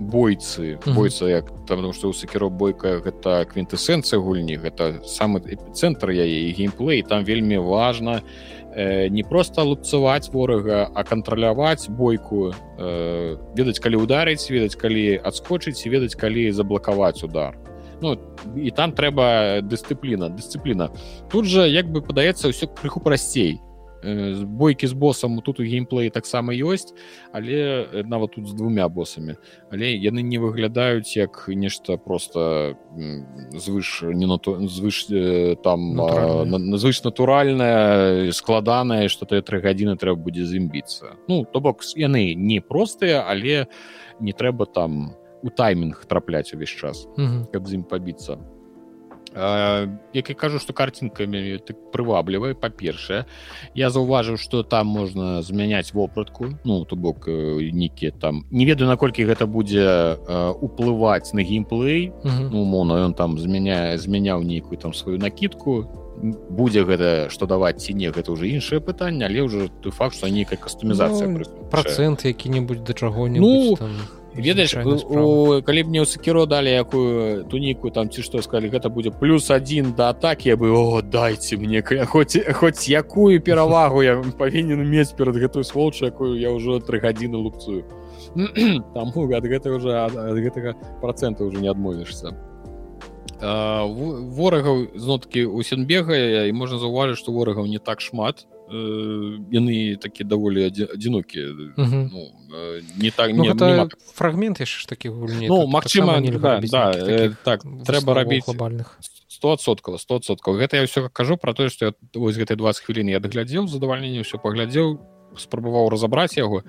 бойцы. Бойца як потому что у сакіро бойка гэта квінтэсэнцыя гульні гэта самы эпіцэнтр яе геймплей там вельмі важна і э, не просто лупцаваць ворага а кантраляваць бойку э, ведаць калі ударыць ведаць калі адскочыць ведаць калі заблакаваць удар. Ну і там трэба дысцыпліна дысцыпліна. Тут жа як бы падаецца ўсё крыху прасцей бойкі з босам тут у геймплеі таксама ёсць але нават тут з двумя босамі але яны не выглядаюць як нешта просто звыш не на то звыш там назвыш натуральная складаная что ты тры гадзіны трэба будзе зімбіцца ну то бок яны не простыя але не трэба там у таймінг трапляць увесь час каб з ім пабіцца як я кажу что картинкамі так прываблівай па-першае я заўважыў что там можна змяняць вопратку. Ну то бок нейкі там. Не ведаю наколькі гэта будзе уплываць на геймплей ну, умоўно ён там змяняе змяняў нейкую там сваю накидку будзе гэта што даваць ці не гэта уже іншае пытанне але ўжо той факт что нейкая кастумізацыя ну, процент які-небудзь да чаго-нибудь ну, там ведаеш калі б мне ў сакіро далі якую туніку там ці што сказали гэта будзе плюс один да атаки я бы о дайте мне хоць хоць якую перавагу я павінен мець перад гэтую сволчу якую я ўжо тры гадзіны лупцую там ад гэта уже ад гэтага процента уже не адмовішся ворагаў зноткі у сенбегае і можна заўважыць што ворагаў не так шмат яны такі даволі адзінокі ну, не так ну, не, фрагмент яшчэ ж такі гульні ну магчыма да, да, э, так трэба рабіць глобальных. стосоткаў стосоткаў гэта я ўсё кажу про тое што вось гэтай 20 хвілін я даглядзеў задавальненне ўсё паглядзеў спрабаваў разабраць яго.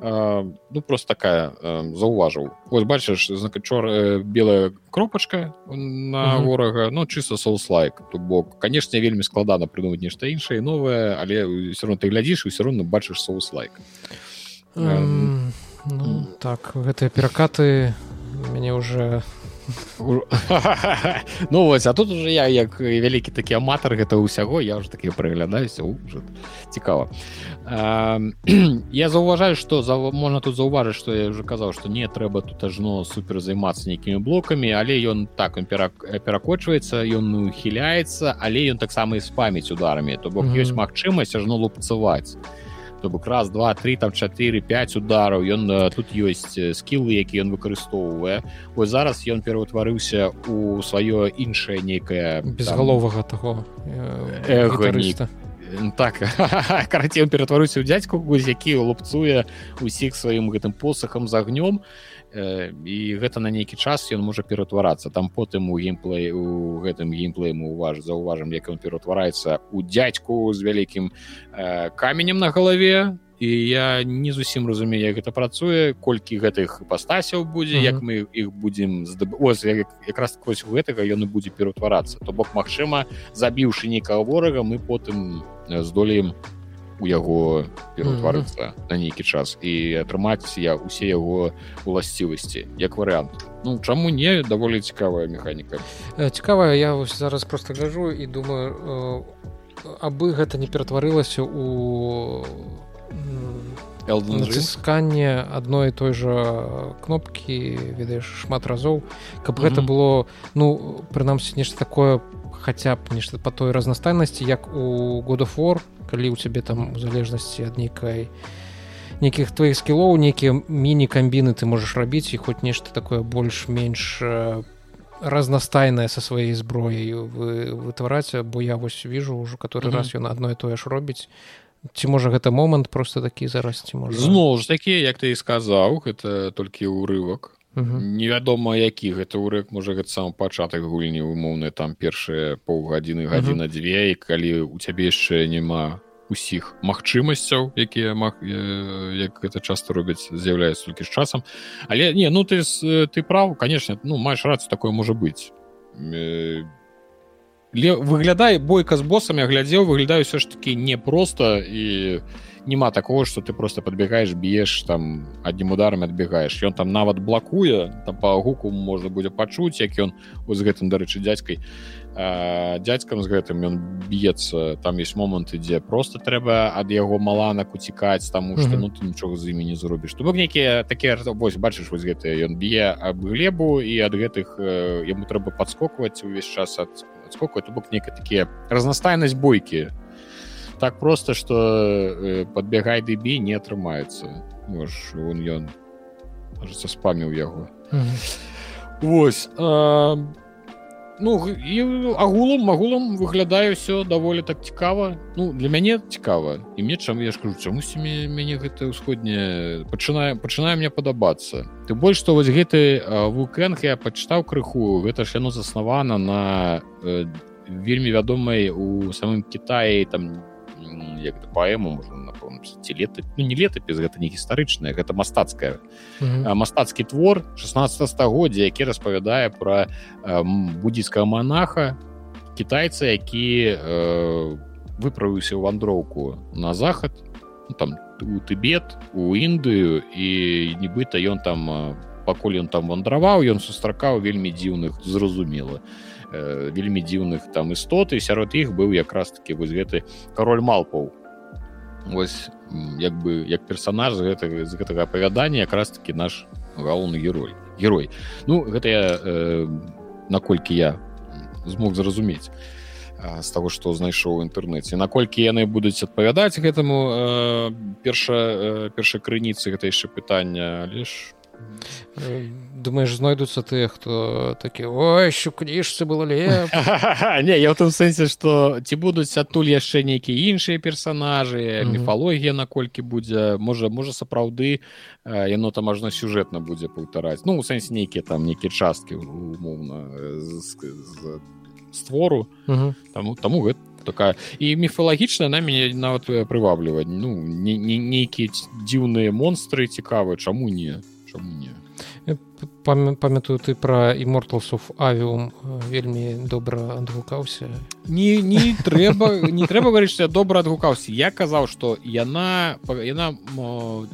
Ну просто такая заўважыў вось бачыш знакачор э, белая кропачка на ворага ну чыста соус-лайк то бок. Канешне вельмі складана прыдумаць нешта іншае новае але все равно ты глядзіш і все равно бачыш соус-лайк ну, так гэтыя перакаты мяне уже ну вось а тут уже я як вялікі такі аматар гэта ўсяго я уже такі прыглядаюся уже цікава я заўважаю что за можна тут заўважыць что я уже казаў что не трэба тут ажно супер займацца нейкімі блокамі але ён так он перакочваецца ён ухіляецца але ён таксама і спаміць ударамі то бок ёсць магчымасць ажно лупцаваць то бок раз два три там 4 5 удараў ён тут ёсць скілы які ён выкарыстоўвае ось зараз ён пераўтварыўся у сваё іншае нейкае безгаловага таго эгоіста так. Карацей ператваруся ў дзядзьку які лупцуе усіх сваім гэтым посахам з агнём і гэта на нейкі час ён можа ператварацца. Там потым у геймплей у гэтым геймплеем уваж заўважым як ён ператвараецца у дзядзьку з вялікім э, каменем на галаве. І я не зусім разумею як гэта працуе колькі гэтых пастасяў будзе mm -hmm. як мы іх будзем здаб... Ось, як, якраз вось гэтага ён і будзе ператварацца. То бок магчыма забіўшы нейкага ворага мы потым здолеем у у яго пераўтварыцца mm -hmm. на нейкі час і атрымаць я усе яго уласцівасці як варыянт Ну чаму не даволі цікавая механіка цікавая я вось зараз просто гляжу і думаю э, абы гэта не ператварылася у націсканне адной той жа кнопкі ведаеш шмат разоў каб mm -hmm. гэта было ну прынамсі нешта такое хаця б нешта по той разнастайнасці як у годофор калі ў цябе там у залежнасці ад нейкай нейкіх твоих скілоў нейкія міні-камбіны ты можаш рабіць і хоць нешта такое больш-менш разнастайнае са сваёй зброяй вы вытвараць бо я вось вижу ўжо который mm -hmm. раз ён адно і тое ж робіць ці можа гэта момант просто такі зараз ці можа зноў ж такі як ты і сказаў гэта толькі ўрывак невядома які. Гэта ўрэк можа гэта сам пачатак гульні умоўны там першыя паўгадзіны гадзіна дзве. І калі у цябе яшчэ няма усіх магчымасцяў якія маг як гэта часто робяць з'яўляецца толькі з часам. Але не ну ты ты прав конечно ну маеш рацыю такое можа быць выглядай бойка з босамі глядзеў выглядаю все ж таки непросто і няма такого что ты просто подбегаешь б'еш там адним ударом адбегаешь ён там нават блакуе там по гуку можна будзе пачуць як ён з гэтым дарэчы дзядзькай дзядзькам з гэтым ён б'ецца там есть моманты дзе просто трэба ад яго маланак уцікаць таму что mm -hmm. ну ты нічога з імі не зробіш то бок нейкія такія вось бачыш вось гэтыя ён б'е аб глебу і ад гэтых яму трэба падскокваць увесь час ад адскоку то бок некая такія разнастайнасць бойкі так просто что э, подбегай дыбі не атрымаецца он ён кажется спаміў яго mm -hmm. Вось а, ну і агулам агулам выглядаю все даволі так цікава ну для мяне цікава і мне чам я скажу чаму мяне гэта ўсходняе пачынае пачынае мне падабацца ты больш што вось гэты вулкэнг я пачытаў крыху гэта ж яно заснавана на э, вельмі вядомай у самым Китаі там як паэму можна ці лета ну, не летапіс гэта не гістарычная гэта мастацкая мастацкі твор 16 стагоддзя які распавядае пра буддійскага монаха кітайца які э, выправіўся ў вандроўку на захад ну, там у тыбет у індыю і нібыта ён там пакуль ён там вандраваў ён сустракаў вельмі дзіўных зразумела э, вельмі дзіўных там істоты сярод іх быў якраз таки вось гэты кароль малпаў вось як бы як персонаж гэтага з гэтага апавядання якраз таки наш галоўны герой. Герой. Ну гэта я э, наколькі я змог зразумець з таго што знайшоў у інтэрнэце. Наколькі яны будуць адпавядаць гэтаму э, перша э, першай крыніцы гэта яшчэ пытання лишь э, думаешь знойдуцца тыя хто такі ой що кніжцы было ле не я ў том сэнсе што ці будуць адтуль яшчэ нейкія іншыя персонажы міфалогія наколькі будзе можа можа сапраўды яно там можна сюжэтна будзе паўтараць. Ну у сэнсе нейкія там нейкія часткі умоўна створу. Таму таму гэта такая. І міфалагічная на мяне нават прывабліваць ну нейкія дзіўныя монстры цікавыя чаму не чаму не памятаю ты пра іморталсов авіум вельмі добра адгукаўся не не трэба не трэба гаварыць я добра адгукаўся я казаў што яна яна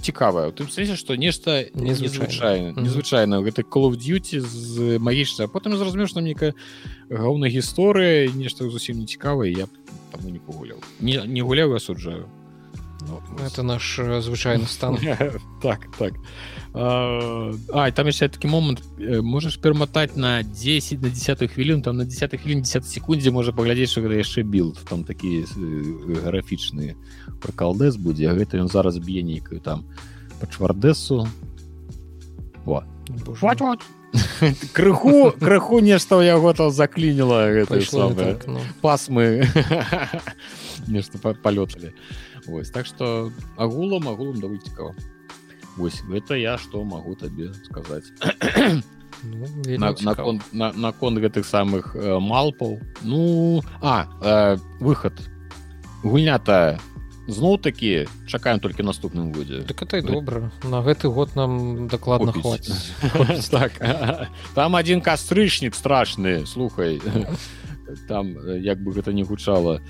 цікавая тым сэнсе што нешта незвычайна незвычайна гэты колов дьюти з магічна потым зразумеў што нейкая галоўная гісторыя нешта зусім не цікавае я таму не пагуляў не, не гуляў асуджаю ну, это наш звычайны стан. Так так. А, там яшчэ такі момант можаш пераматаць на 10 на 10 хвілін там на 10 хвілін 10 секундзе можа паглядзець што гэта яшчэ білд там такі графічныя пракалдэс будзе а гэта ён зараз б'е нейкаю там па чвардэсу крыху крыху нешта ў яго там заклініла так, ну. пасмы. Нешта палёталі Вось так што агулам агулам даволі цікава Вось гэта я што магу табе сказаць ну, наконт на, на, на гэтых самых э, малпаў ну а э, выхад гульня-то зноў такі чакаем толькі наступным годзе так это добра на гэты год нам дакладна так. там один кастрычнік страшны слухай. Там як бы гэта не гучала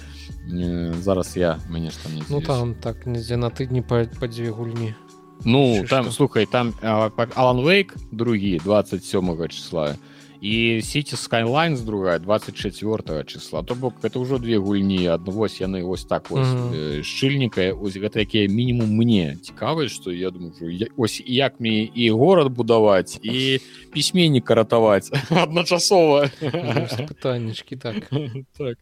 зараз я мяне ж там не ну там так нідзе на тыдні па, па дзве гульні Ну Чи там що? слухай там Алан Вейк другі 27 числа. І сети Skylines другая 24 числа. То бок это ўжо две гульні аднавось яны ось так ось mm -hmm. шчыльніка ось гэта якія мінімум мне цікавы что я думаю ось як мне і горад будаваць і пісьменніка ратаваць адначасова пытаннічки так. Так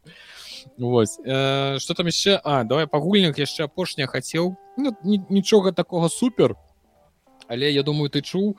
Вось э, что там яшчэ А давай пагульнях яшчэ апошня хацеў ну, нічога такого супер. Але я думаю ты чуў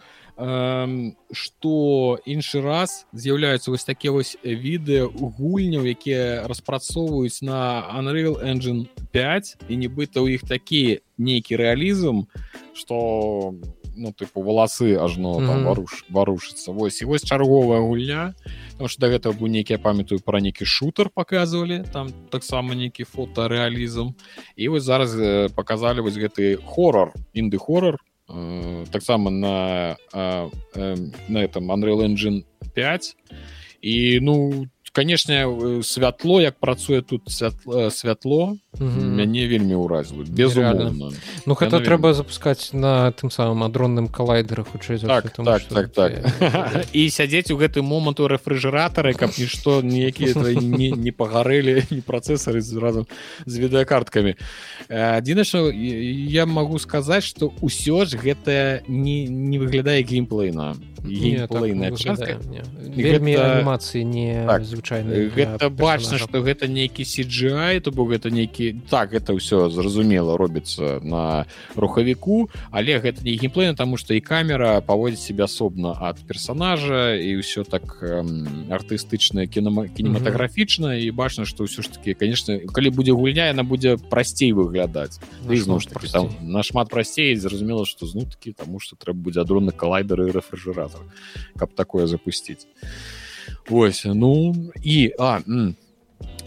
что э, іншы раз з'яўляюцца вось такі вось відэа гульняў якія распрацоўваюць на Unreal engine 5 і нібыта ў іх такі нейкі рэалізм что ну тыпу валасы ажно mm -hmm. варуш варушыцца вось. І вось чарговая гульня потому что да гэтага быў нейкі памятаю пра нейкі шутер показывалі там таксама нейкі фотарэалізм і вось зараз показалі вось гэты хоррор інды хоррор э, таксама на э, э, на этом Unreal engine 5 і ну там канешне святло як працуе тут святло, святло мяне вельмі ўразлы безумоўна ну гэта трэба вельмі... запускаць на тым самым адронным калайдерах хутчэй так, так, так, так. і сядзець у гэты момант у рэфрыжыратары каб нішто ніякія не, не пагарэлі не працэсары разам з відэакарткамі адзіна що я магу сказаць что ўсё ж гэта не не выглядае геймплейна. Геймплейная так, вельмі анімацыі не. Так, звычайна гэта бачна что гэта нейкі сиджай то бок гэта нейкі такі так это ўсё зразумела робіцца на рухавіку але гэта не геймплейна тому что і камера паводзіць себе асобна ад персонажа і ўсё так артыстычна кіно кінематаграфічна і бачна что ўсё ж таки конечно калі будзе гульня яна будзе прасцей выглядаць зноў ж таки там нашмат прасцей зразумела что зну такі тому что трэба будзе адронны калайдер і рэфрыжыратор каб такое запусціць ось ну і а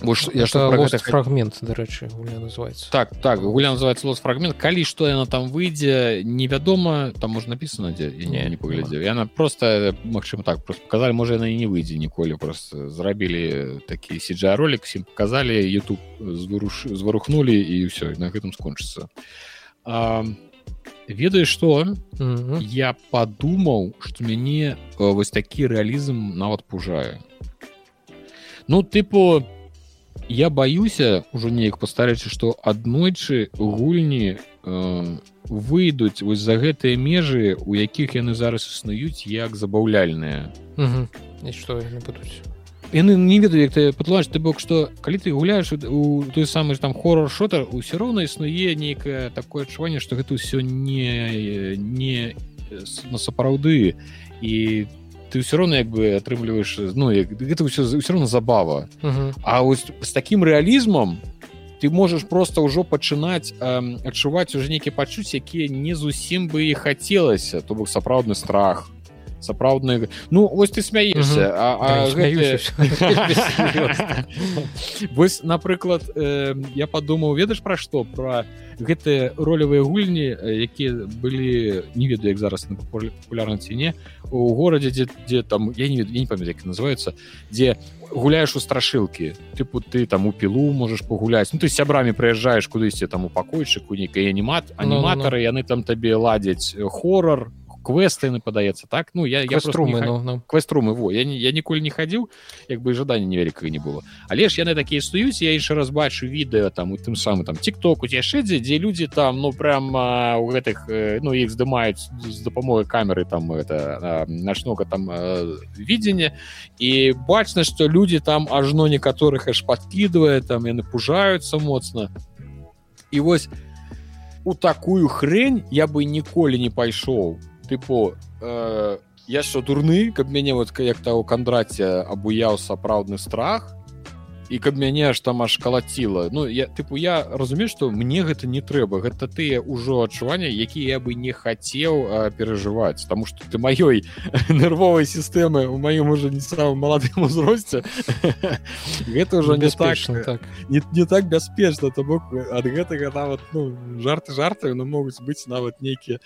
Больш, я что гэта... фрагмент дарэчы называется. Так так гуля называется лос фрагмент калі што яна там выйдзе невядома там можна написано дзе не не паглядзеў яна просто Мачыма так просто показалі можа яна і не выйдзе ніколі просто зрабілі такі сиджа ролик всім показалі youtube зваруш зварухнули і все на гэтым скончыцца ведаеш что mm -hmm. я подумаў что мяне вось такі рэалізм нават пужае ну тыпу я баюся ўжо неяк пастарэчы што аднойчы гульні э, выйдуць вось за гэтыя межы у якіх яны зараз існуюць як забаўляльныя. Что будуць? Яны не ведаю як ты патлач ты бок што калі ты гуляеш у той самы там хорор шотер усё роўна існуе нейкае такое адчуванне што гэта ўсё не не на сапраўды і ты ты ўсё роўна як бы атрымліваеш ну як, гэта ўсё ўсё роўна забава uh -huh. А вось з таким рэалізмам ты можаш просто ўжо пачынаць адчуваць уже нейкія пачуць якія не зусім бы і хацелася то бок сапраўдны страх сапраўдны ну вось ты смяешься вось напрыклад я падумаў ведаеш пра што? Пра гэтыя ролевыя гульні якія былі не ведаю як зараз на папулярна ці не у горадзе дзе дзе там я не не памят як называется дзе гуляеш у страшылкі. Тыпу ты там у пілу можаш пагуляць. Ну ты сябрамі прыязджаеш кудысьці там у пакойчыку нейкай анімат аніматары яны там табе ладзяць хорор квесты яны падаецца так? Ну я квеструмы ну, ну. квеструмы во я не я ніколі не хадзіў як бы жадання невялікага не было. Але ж яны такія існуюць я яшчэ раз бачу відэа там у тым самы там тикток у яшчэ дзе дзе людзі там ну прям у гэтых ну іх здымаюць з дапамогай камеры там это начнога там видзення і бачна што людзі там ажно некаторых аж подкидывае там яны пужаюцца моцна і вось у такую хрень я бы ніколі не пайшоў тыпу э, я що дурны каб мяне вот як та у кандраце абуяў сапраўдны страх і каб мяне аж там аж калаціла Ну я тыпу я разумею што мне гэта не трэба. Гэта тыя ўжо адчування якія я бы не хацеў перажываць. Таму што ты маёй нервовай сістэмы у маім уже не самым маладым узросце. Гэта ўжо бяспечна так не, не так бяспечна то бок ад гэтага нават ну, жарты жарты но могуць быць нават нейкія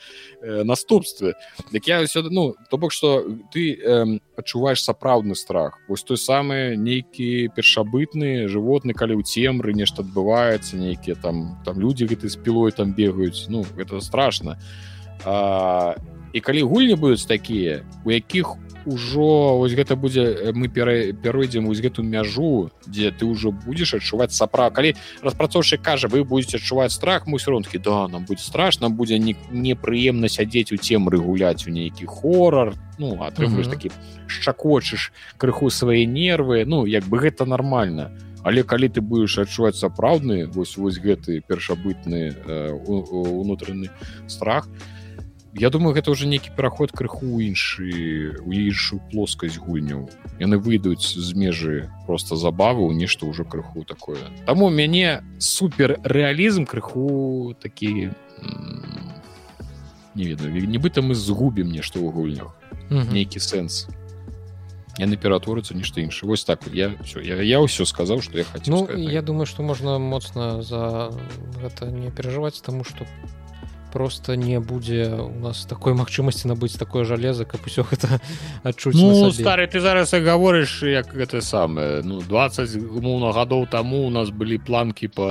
э, наступствы. Дык я ўсё ну то бок што ты э, адчуваеш сапраўдны страх. Вось той самы нейкі першабыт бытны жывотны калі ў цемры нешта адбываецца нейкія там там людзі гэты з пілой там бегаюць ну это страшно. А, і калі гульні будуць такія у якіх ужо вось гэта будзе мы перайдзем вось гэту мяжу дзе ты ўжо будзеш адчуваць сапра калі распрацоўшчык кажа вы будете адчуваць страх мы сронкі да нам будзе страшно будзе не непрыемна сядзець у цемры гуляць у нейкі хорар ну атрымліваеш uh -huh. такі шчакочыш крыху свае нервы. Ну як бы гэта нормально але калі ты будешь адчуваць сапраўдны вось вось гэты першабытны э, унутраны страх я думаю гэта уже нейкі пераход крыху іншы у іншую плоскасць гульняў яны выйдуць з межы просто забавы у нешта ўжо крыху такое. Таму мяне супер рэалізм крыху такі не ведаю нібыта мы згубім нешта ў гульнях. Нейкі сэнс. Яны ператворыцца нешта інша вось так я все я, я ўсё сказаў что я хочу ну, я думаю что можна моцна за гэта не перажываць тому что просто не будзе у нас такой магчымасці набыць такое жалеза каб усё гэта адчуць ну, стары ты зараз гаворыш як гэта самае ну 20 умоўна гадоў таму у нас былі планкі по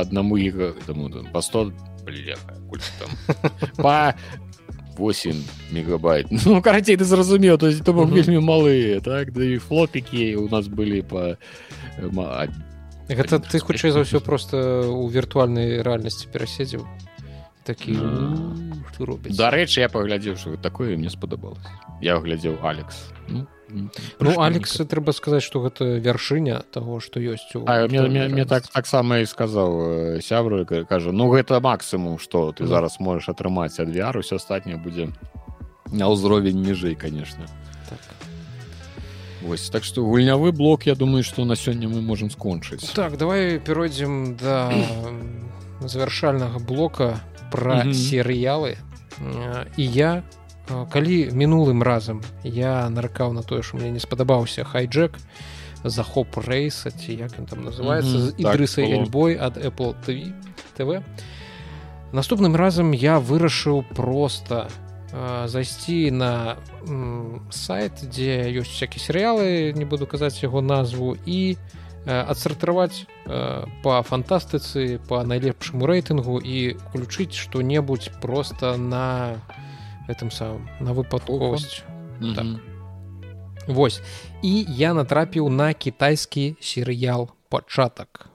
аднаму іх по 100 по 8 мегабайт. Ну карацей ты зразумеў то есть то бок вельмі малые так да і флопікі у нас былі по гэта ты хутчэй за ўсё просто у віртуальнай рэальнасці пераседзеў такі робіць дарэчы я паглядзеў что такое мне спадабалось я глядзеў алекс. Ну Ну алекс трэба сказаць что гэта вяршыня того что ёсць у мне так таксама і сказаў сябру кажу ну гэта максимум что ты зараз можешь атрымаць ад вяру все астатняе будзе на ўзровень ніжэй конечно так. Вось так что гульнявы блок я думаю что на сёння мы можем скончыць так давай перайдзем да завяршальнага блока про серыялы і я калі мінулым разам я наракаў на тое што мне не спадабаўся хайджек захоп рэйса ці як ён там называется mm -hmm. ідрыса так, эльбой ад apple TV тв наступным разам я вырашыў просто э, зайсці на сайт дзе ёсць всякие серыялы не буду казаць яго назву і адсартраваць э, по фантастыцы по найлепшаму рэйтынгу і включыць что-небудзь просто на этом самом на выпадковасць mm -hmm. так. Вось. І я натрапіў на кітайскі серыял пачатак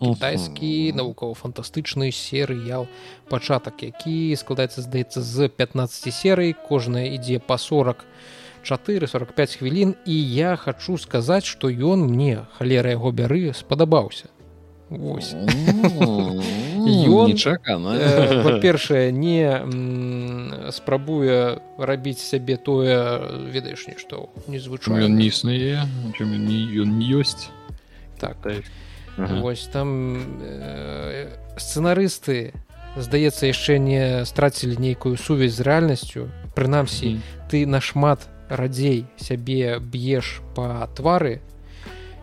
кітайскі навукова-фантастычны серыял пачатак які складаецца здаецца з 15 серый кожная ідзе па 40 445 хвілін і я хочу сказаць што ён мне халера яго бяры спадабаўся. Вось. Па-першае не спрабуе рабіць сябе тое ведаеш нешта незвычайно не існуе ён не ёсць. Так. Ага. вось там э, сцэнарысты здаецца яшчэ не страцілі нейкую сувязь з рэальнасцю. Прынамсі ты нашмат радзей сябе б'еш па твары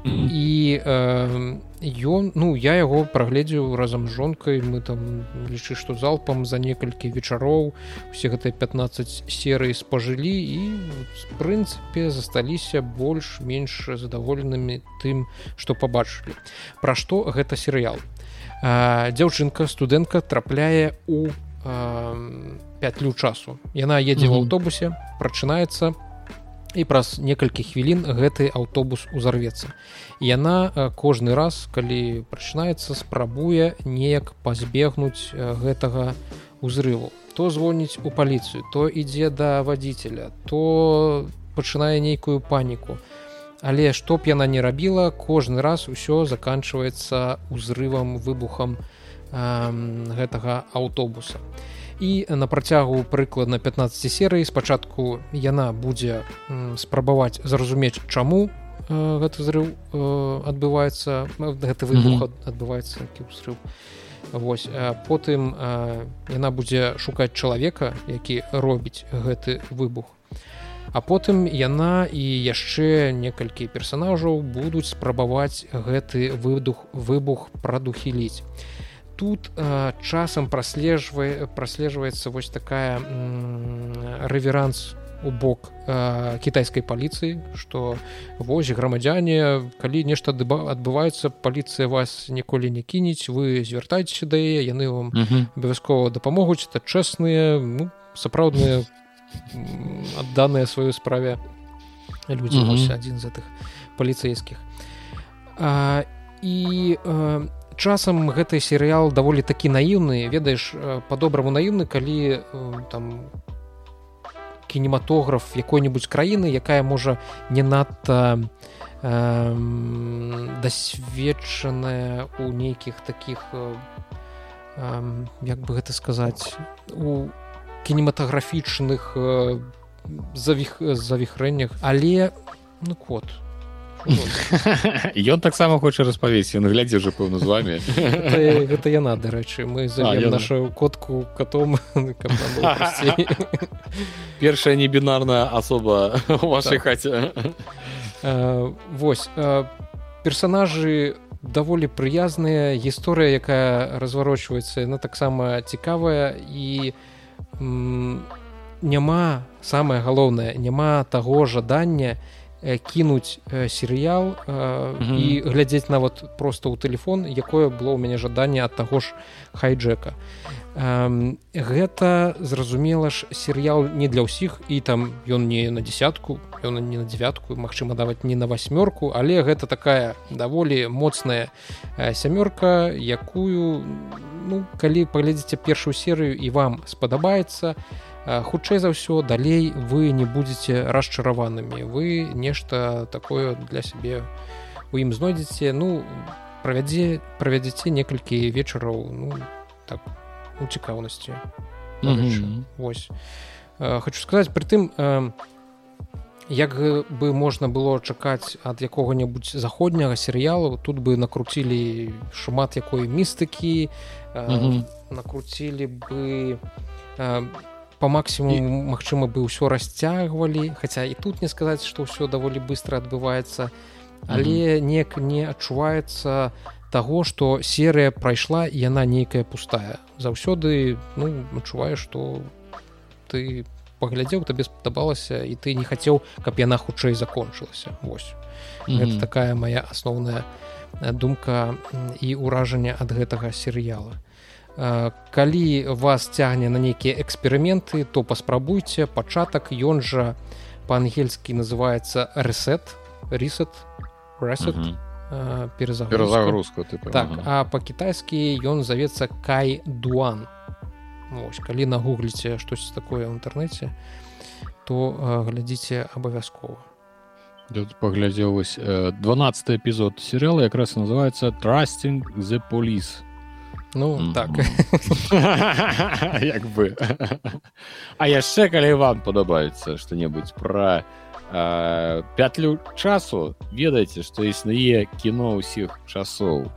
і э, ён ну я яго прагледзеў разам з жонкай мы там лічы што залпам за некалькі вечароў усе гэтыя 15 серый спажылі і в прынцыпе засталіся больш-менш задаволенымі тым што пабачылі. Пра што гэта серыял? Дзяўчынка студэнтка трапляе у пятлю часу. Яна едзе в аўтобусе прачынаецца по і праз некалькі хвілін гэты аўтобус узарвецца. Яна кожны раз калі прачынаецца спрабуе неяк пазбегнуць гэтага узрыву то звоніць у паліцыю то ідзе да вадзіцеля то пачынае нейкую паніку. Але што б яна не рабіла кожны раз усё заканчваецца узрывам выбухам э, гэтага аўтобуса. і і на працягу прыкладна 15 серый спачатку яна будзе спрабаваць зразумець чаму э, гэты зрыў э, адбываецца гэты выбух адбываецца узрыв Вось потым яна будзе шукаць чалавека які робіць гэты выбух. А потым яна і яшчэ некалькі персонажаў будуць спрабаваць гэты выдух выбух прадухіліць тут э, часам праслежвае праслежваецца вось такая рэверанс у бок э, кітайскай паліцыі што вось грамадзяне калі нешта адбываецца паліцыя вас ніколі не кінець вы звяртайцеся да яе яны вам абавязкова дапамогуць это чэсныя ну, сапраўдныя адданыя сваёй справе людзі адзін з гэтых паліцэйскіх. І э, часам гэты серыял даволі такі наіўны ведаеш э, по-добраму наіўны калі э, там кінематограф якой-нибудь краіны якая можа не надта э, дасведчаная у нейкіх таких э, як бы гэта сказаць у кінематаграфічных э, завіх завіхрэннях. Але ну кот ён таксама хоча распавесці ён глядзе уже пэўна з вами. Гэта яна дарэчы мы нашу котку котом першая небінарная асоба у вашай так. хаце восьось персонажы даволі прыязныя гісторыя якая разварочваецца на таксама цікавая і няма самае галоўнае няма таго жадання і Э, кінуць э, серыял э, і mm -hmm. глядзець нават просто ў тэлефон якое было ў мяне жаданне ад таго ж хайджека гэта зразумела ж серыял не для ўсіх і там ён не на десятку ён не на девятку Мачыма даваць не на восьмёрку але гэта такая даволі моцная сямёрка якую ну калі паглядзіце першую серыю і вам спадабаецца то хутчэй за ўсё далей вы не будете расчараванымі вы нешта такое для сябе у ім знойдзеце ну правядзе правядзеце некалькі вечараў ну так у цікаўнасці mm -hmm. Вось хочу сказаць притым як бы можна было чакаць ад якога-небудзь заходняга серыялу тут бы накруцілі шмат якой містыкі mm -hmm. накруцілі бы по максимуму Мачыма бы ўсё расцягвалі Хаця і тут не сказаць што ўсё даволі быстро адбываецца. Але неяк не адчуваецца таго што серыя прайшла і яна нейкая пустая. Заўсёды ну адчуваю што ты паглядзеў табе спадабалася і ты не хацеў каб яна хутчэй закончылася. Восьось mm -hmm. гэта такая моя асноўная думка і ўражанне ад гэтага серыяла калі вас цягне на нейкія эксперыменты то паспрабуйце пачатак ён жа па-ангельскі называется рэсет рисет рэсет mm -hmm. перезагрузку так а па-кітайскі ён завецца кай дуан Ось, калі нагугліце штось такое ў інтэрнэце то глядзіце абавязкова. Паглядзеў вось 12 эпізод серыяла якраз называется trusting the police ну mm -hmm. так. Як бы а яшчэ калі вам падабаецца что-небудзь про э, пятлю часу ведаеце што існуе кіно ўсіх часоў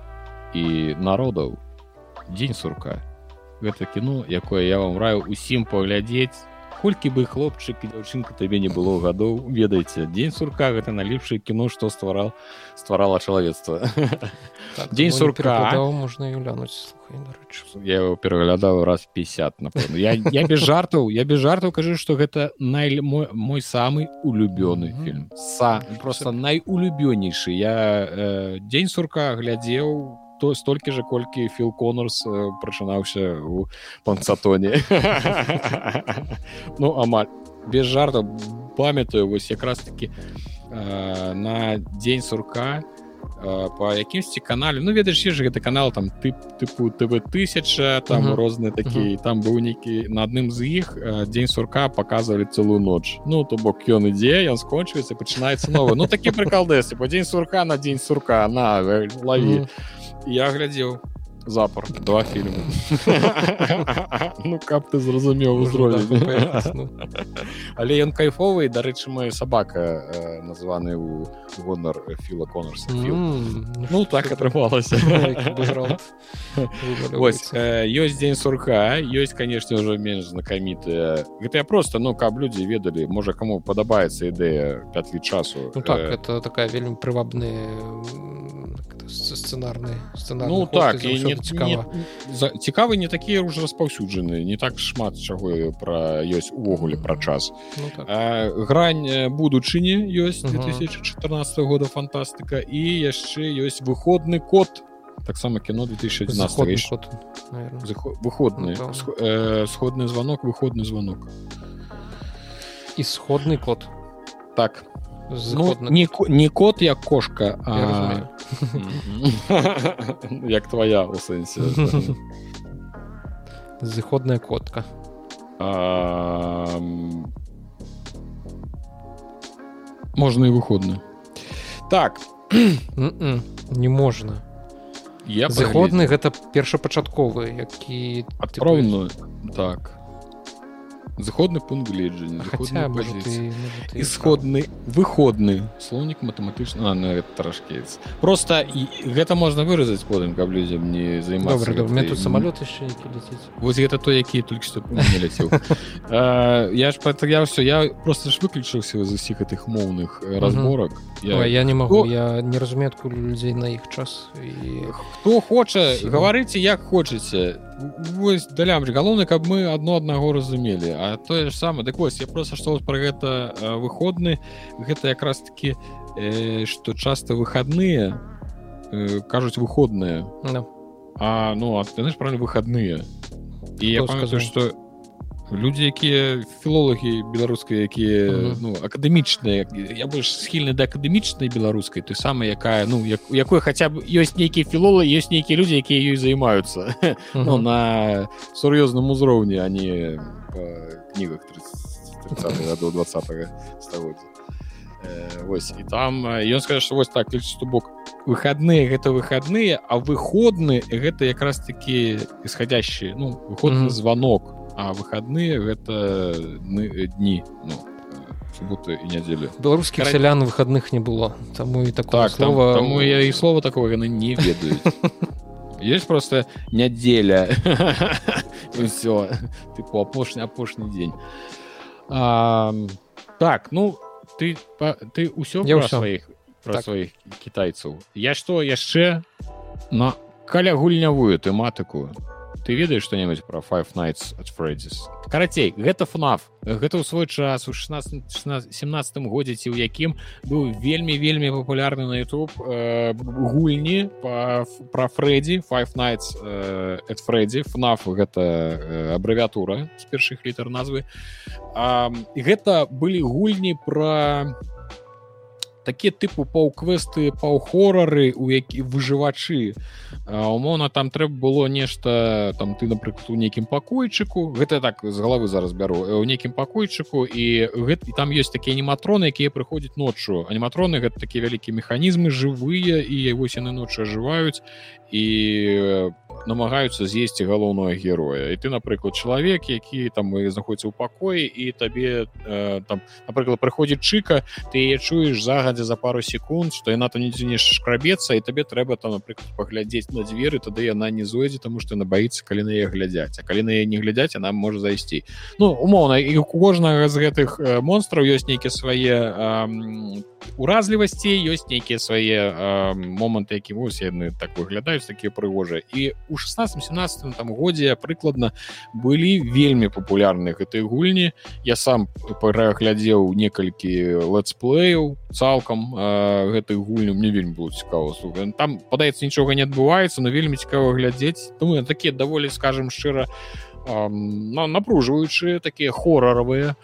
і народаў. Дзень сурка. Гэта кіно якое я вам раю усім паглядзець колькі бы хлопчык і дзяўчынка табе не было гадоў ведаеце дзень сурка гэта налепшае кіно што стварал стварала чалавецтва. Так, дзень сурка. можна глянуць я его пераглядаў раз 50 напэўна. Я, я без жартаў я без жартаў кажу што гэта най мой, мой самы улюбёны mm -hmm. фільм. Са просто найулюбёнейшы. Я э, дзень сурка глядзеў то столькі же колькі філ конурс э, прачынаўся у панцатоне ну амаль. Без жарта памятаю вось якраз таки э, на дзень сурка э, по якімсьці канале. Ну ведаеш же гэты канал там ты тыпу тв тысяча там uh -huh. розныя такія uh -huh. там быў нейкі на адным з іх э, дзень сурка показывалі цэлую ноч. Ну то бок ён ідзе ён скончваецца пачынаецца новы. Ну такі прыкалдэсы по дзень сурка на дзень сурка на лаві. Uh -huh я глядзеў запар два фільмы ну каб ты зразумеў узровень. ну. але ён кайфовы дарэчы моя сабака э, названы у гонар філа конурса ну так атрымалася ёсць дзень сурка ёсць канешне ўжо менш знакамітыя. Гэта я просто ну каб людзі ведалі можа каму падабаецца ідэя пятлі часу ну так это такая вельмі прывабная сцэнарны сцэнар ну так цікава цікавы не такія ўжо распаўсюджаны не так шмат чаго пра ёсць увогуле пра час. Ну, так. грань будучыні ёсць 2014 года фантастыка і яшчэ ёсць выходны код таксама кіно 2011 выходны сходны звонок выходны звонок. Ісходны код. Так ну, не, не кот як кошка а... як твоя у сэнсе зыходная котка. А... можна і выходны так. Не можна. Я зыходны гэта першапачатковы які адпраўную так зыходны пункт гледжання ісходны выходны слоўнік матэматычна на трошки просто і гэта можна выразаць потым каб людзям не займацца тут самолет вось гэта то які толькі што ляцеў я ж я все я просто ж выключыўся з усіх гэтых моўных разборак я не могу я не разумею адкуль людзей на іх час хто хоча гаварыце як хочаце вось далям галоўна каб мы адно аднаго разумелі. А тое ж самае дык вось я просто што пра гэта выходны гэта якраз таки што э, часта выхадныя э, кажуць выходныя. No. А ну а ты знаешь правильно выхадныя. І я памятаю что людзі якія філолагі беларускай якія uh -huh. ну акадэмічныя я больш схільны да акадэмічнай беларускай той самай якая ну як, якой хаця б ёсць нейкія філолы ёсць нейкія людзі якія ёй займаюцца uh -huh. ну, на сур'ёзным узроўні они кнігах 30 году 20 стагоддзя Вось і там ён скажа што вось так то бок выходныя гэта выходныя а выходны гэта якраз такі исходящие ну выходны mm -hmm. звонок а выходные гэта дні ну, субботы і нядзелі беларускіх Кара... сялян выходных не было таму і так так слова там, таму я і слова такого яны не ведаюць есть просто нядзеля все тыпу апошні апошні дзень а, так ну ты па, ты ўсё я сваіх так. сваіх кітайцаў я што яшчэ на каля гульнявую тэматыку ты ведаеш что-небудзь про five nights at Freddy's? Карацей гэта фнаф. Гэта ў свой час у 16 17 годзе ці ў якім быў вельмі вельмі папулярны на YouTube э, гульні па про Фредді five nights э, at Фредді фнаф гэта э, абрэвіатура з першых літар назвы. Э, гэта былі гульні про такія тыпу паўквесты паўхорары у які выжывачы. Умоўна там трэба было нешта там ты напрыклад у нейкім пакойчыку гэта так з головы зараз бяру у нейкім пакойчыку і гэта там ёсць такія аніматроны якія прыходзяць ноччу. Аніматроны гэта такія вялікія механізмы жывыя і вось яны ночы ажываюць і намагаюцца з'есці галоўнага героя. І ты напрыклад чалавек які там знаходіцца ў пакоі і табе э, там напрыклад прыходзіць чыка ты яе чуеш загадзя за пару секунд што яна там нідзе не шкрабецца і табе трэба там напрыклад паглядзець на дзверы тады яна не зойдзе таму што яна баіцца калі на яе глядзяць. А калі на яе не глядзяць она можа зайсці. Ну умоўна і у кожнага з гэтых монстраў ёсць нейкія свае уразлівасці ёсць нейкія свае моманты які вось яны так выглядаюць такія прыгожыя і у 16-17 там годзе прыкладна былі вельмі папулярны гэтай гульні я сам пераглядзеў некалькі летсплеяў цалкам гэтых гульню мне вельмі было цікава там падаецца нічога не адбываецца но вельмі цікава глядзець. Думаю такія даволі скажем шчыра на напружваючыя такія хораравыя.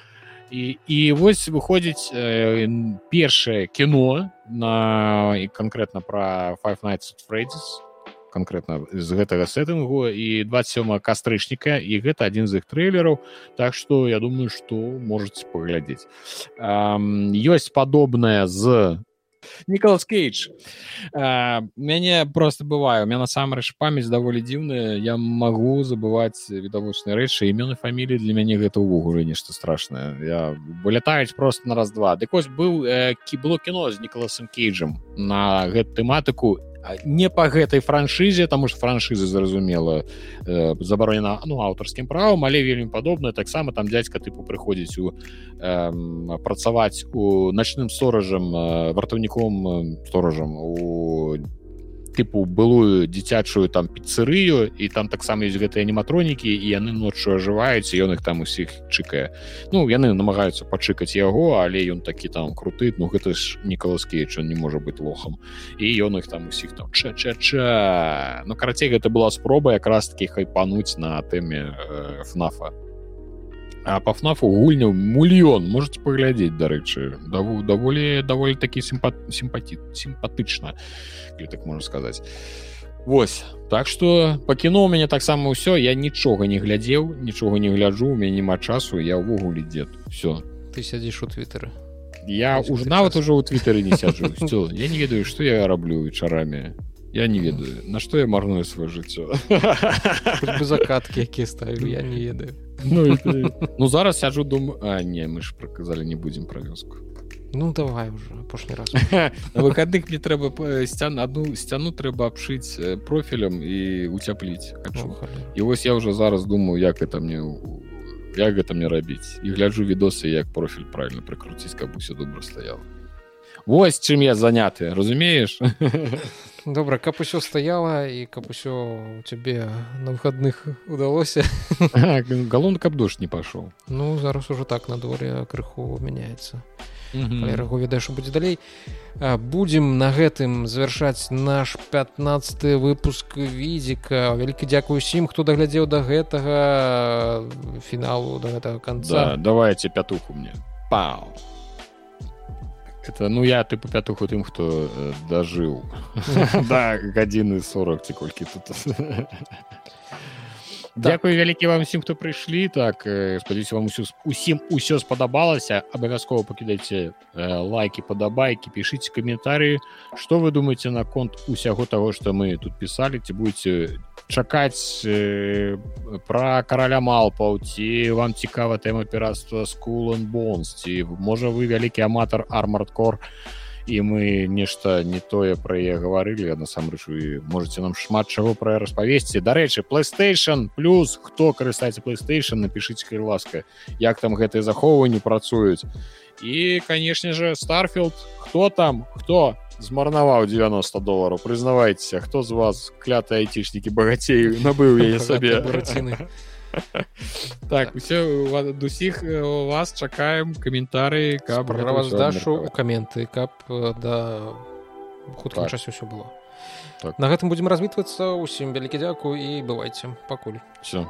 І, і вось выходзіць э, першае кіно на і канкрэтна пра five nights Freddy's конкретно з гэтага сеттынгу. І 27 кастрычніка і гэта адзін з іх трэйлераў так что я думаю что можете паглядзець. Ёсць падобная з Ніколас Кейдж мяне просто бываю у меня насамрэч памяць даволі дзіўная. Я магу забываць відавочныя рэчы імёны фамілі для мяне гэта ўвогуле нешта страшнае. Я вылятаюць просто на раз-два. Дык ось быў э, кі было кіно з ніколасам кейджам на гэту тэматыку не по гэтай франшызе тому что франшызы зразумела э, забаронена ну аўтарскім правам але вельмі падобна таксама там дядзька тыпу прыходзіць у э, працаваць у начным сторажам э, вартаўніком сторажам у тыпу былую дзіцячую там піцерыю і там таксама ёсць гэтыя аніматронікі і яны ноччу ажываюць ён іх там усіх чыкае. Ну яны намагаюцца пачыкаць яго але ён такі там круты ну гэта ж нікаласкейча не можа быць лохам. І ён іх там усіх там ча ча ча ну карацей гэта была спроба якраз таки хайпануць на тэме э, фнафа А по фнафу гульняў мільён можете паглядзець дарэчы даволі даволі такі сімпат сімпаті сімпатычна так можна сказаць Вось. Так что па кіно у мяне таксама ўсё я нічога не глядзеў нічога не гляджу у мяне няма часу я ўвогуле дзед все ты сядзіш у твиттары я уже нават ужо ў твиттары не сяджу я не ведаю что я раблю вечарамі я не ведаю на што я марную сваё жыццё закаткі якія ставлю я не ведаю. Ну, ну зараз сяджу дум. А не мы ж проказалі не будзем пра вёску. Ну давай уже апошні раз. На выходных мне трэба сцян одну сцяну трэба абшыць профілем і уцяпліць і вось я уже зараз думаю як это мне як гэта мне рабіць і гляджу відосы як профіль правильно прыкруціць каб усё добра стаяла Вось чым я заняты разумееш добра каб усё стаяла і каб усё у цябе на выходных удалося галон каб дождж не пайшоў ну зараз уже так на дворе крыху мяняецца рагу ведаеш будзе далей. Будзем на гэтым завяршаць наш 15 выпуск візіка вялікі дзякую усім хто даглядзеў да гэтага фіналу до гэтага конца. Да, давайте пятуху мне. Пау это ну я ты по пятуху тым хто э, дажыў да. Гадзіны 40 ці колькі тут. Дякую вялікі вам усім хто прыйшлі так спадзяюся вам усё усім усё спадабалася абавязкова пакідайце лайки падабайкі пішыце каментары что вы думаете наконт усяго того что мы тут писали? Ці будете чакаць э, пра караля малпаў ці вам цікава тэма піратства скулан бонс ці можа вы вялікі аматар армардкор і мы нешта не тое пра яе гаварылі насамрэч вы можете нам шмат чаго пра распавесці. Дарэчы playstation плюс хто карыстаецца playstation напішыце кай ласка як там гэтыя захоўванні працуюць. І канешне же старфілд хто там хто змарнаваў 90 долараў прызнавайцеся хто з вас кляты айцішнікі багацею набыў яе сабе так усе усіх вас чакаем каментары каб праваздашу у каменты каб да хутка часе ўсё было. Так. на гэтым будзем развітвацца усім вялікі дзяку і бывайце. Пакуль. Все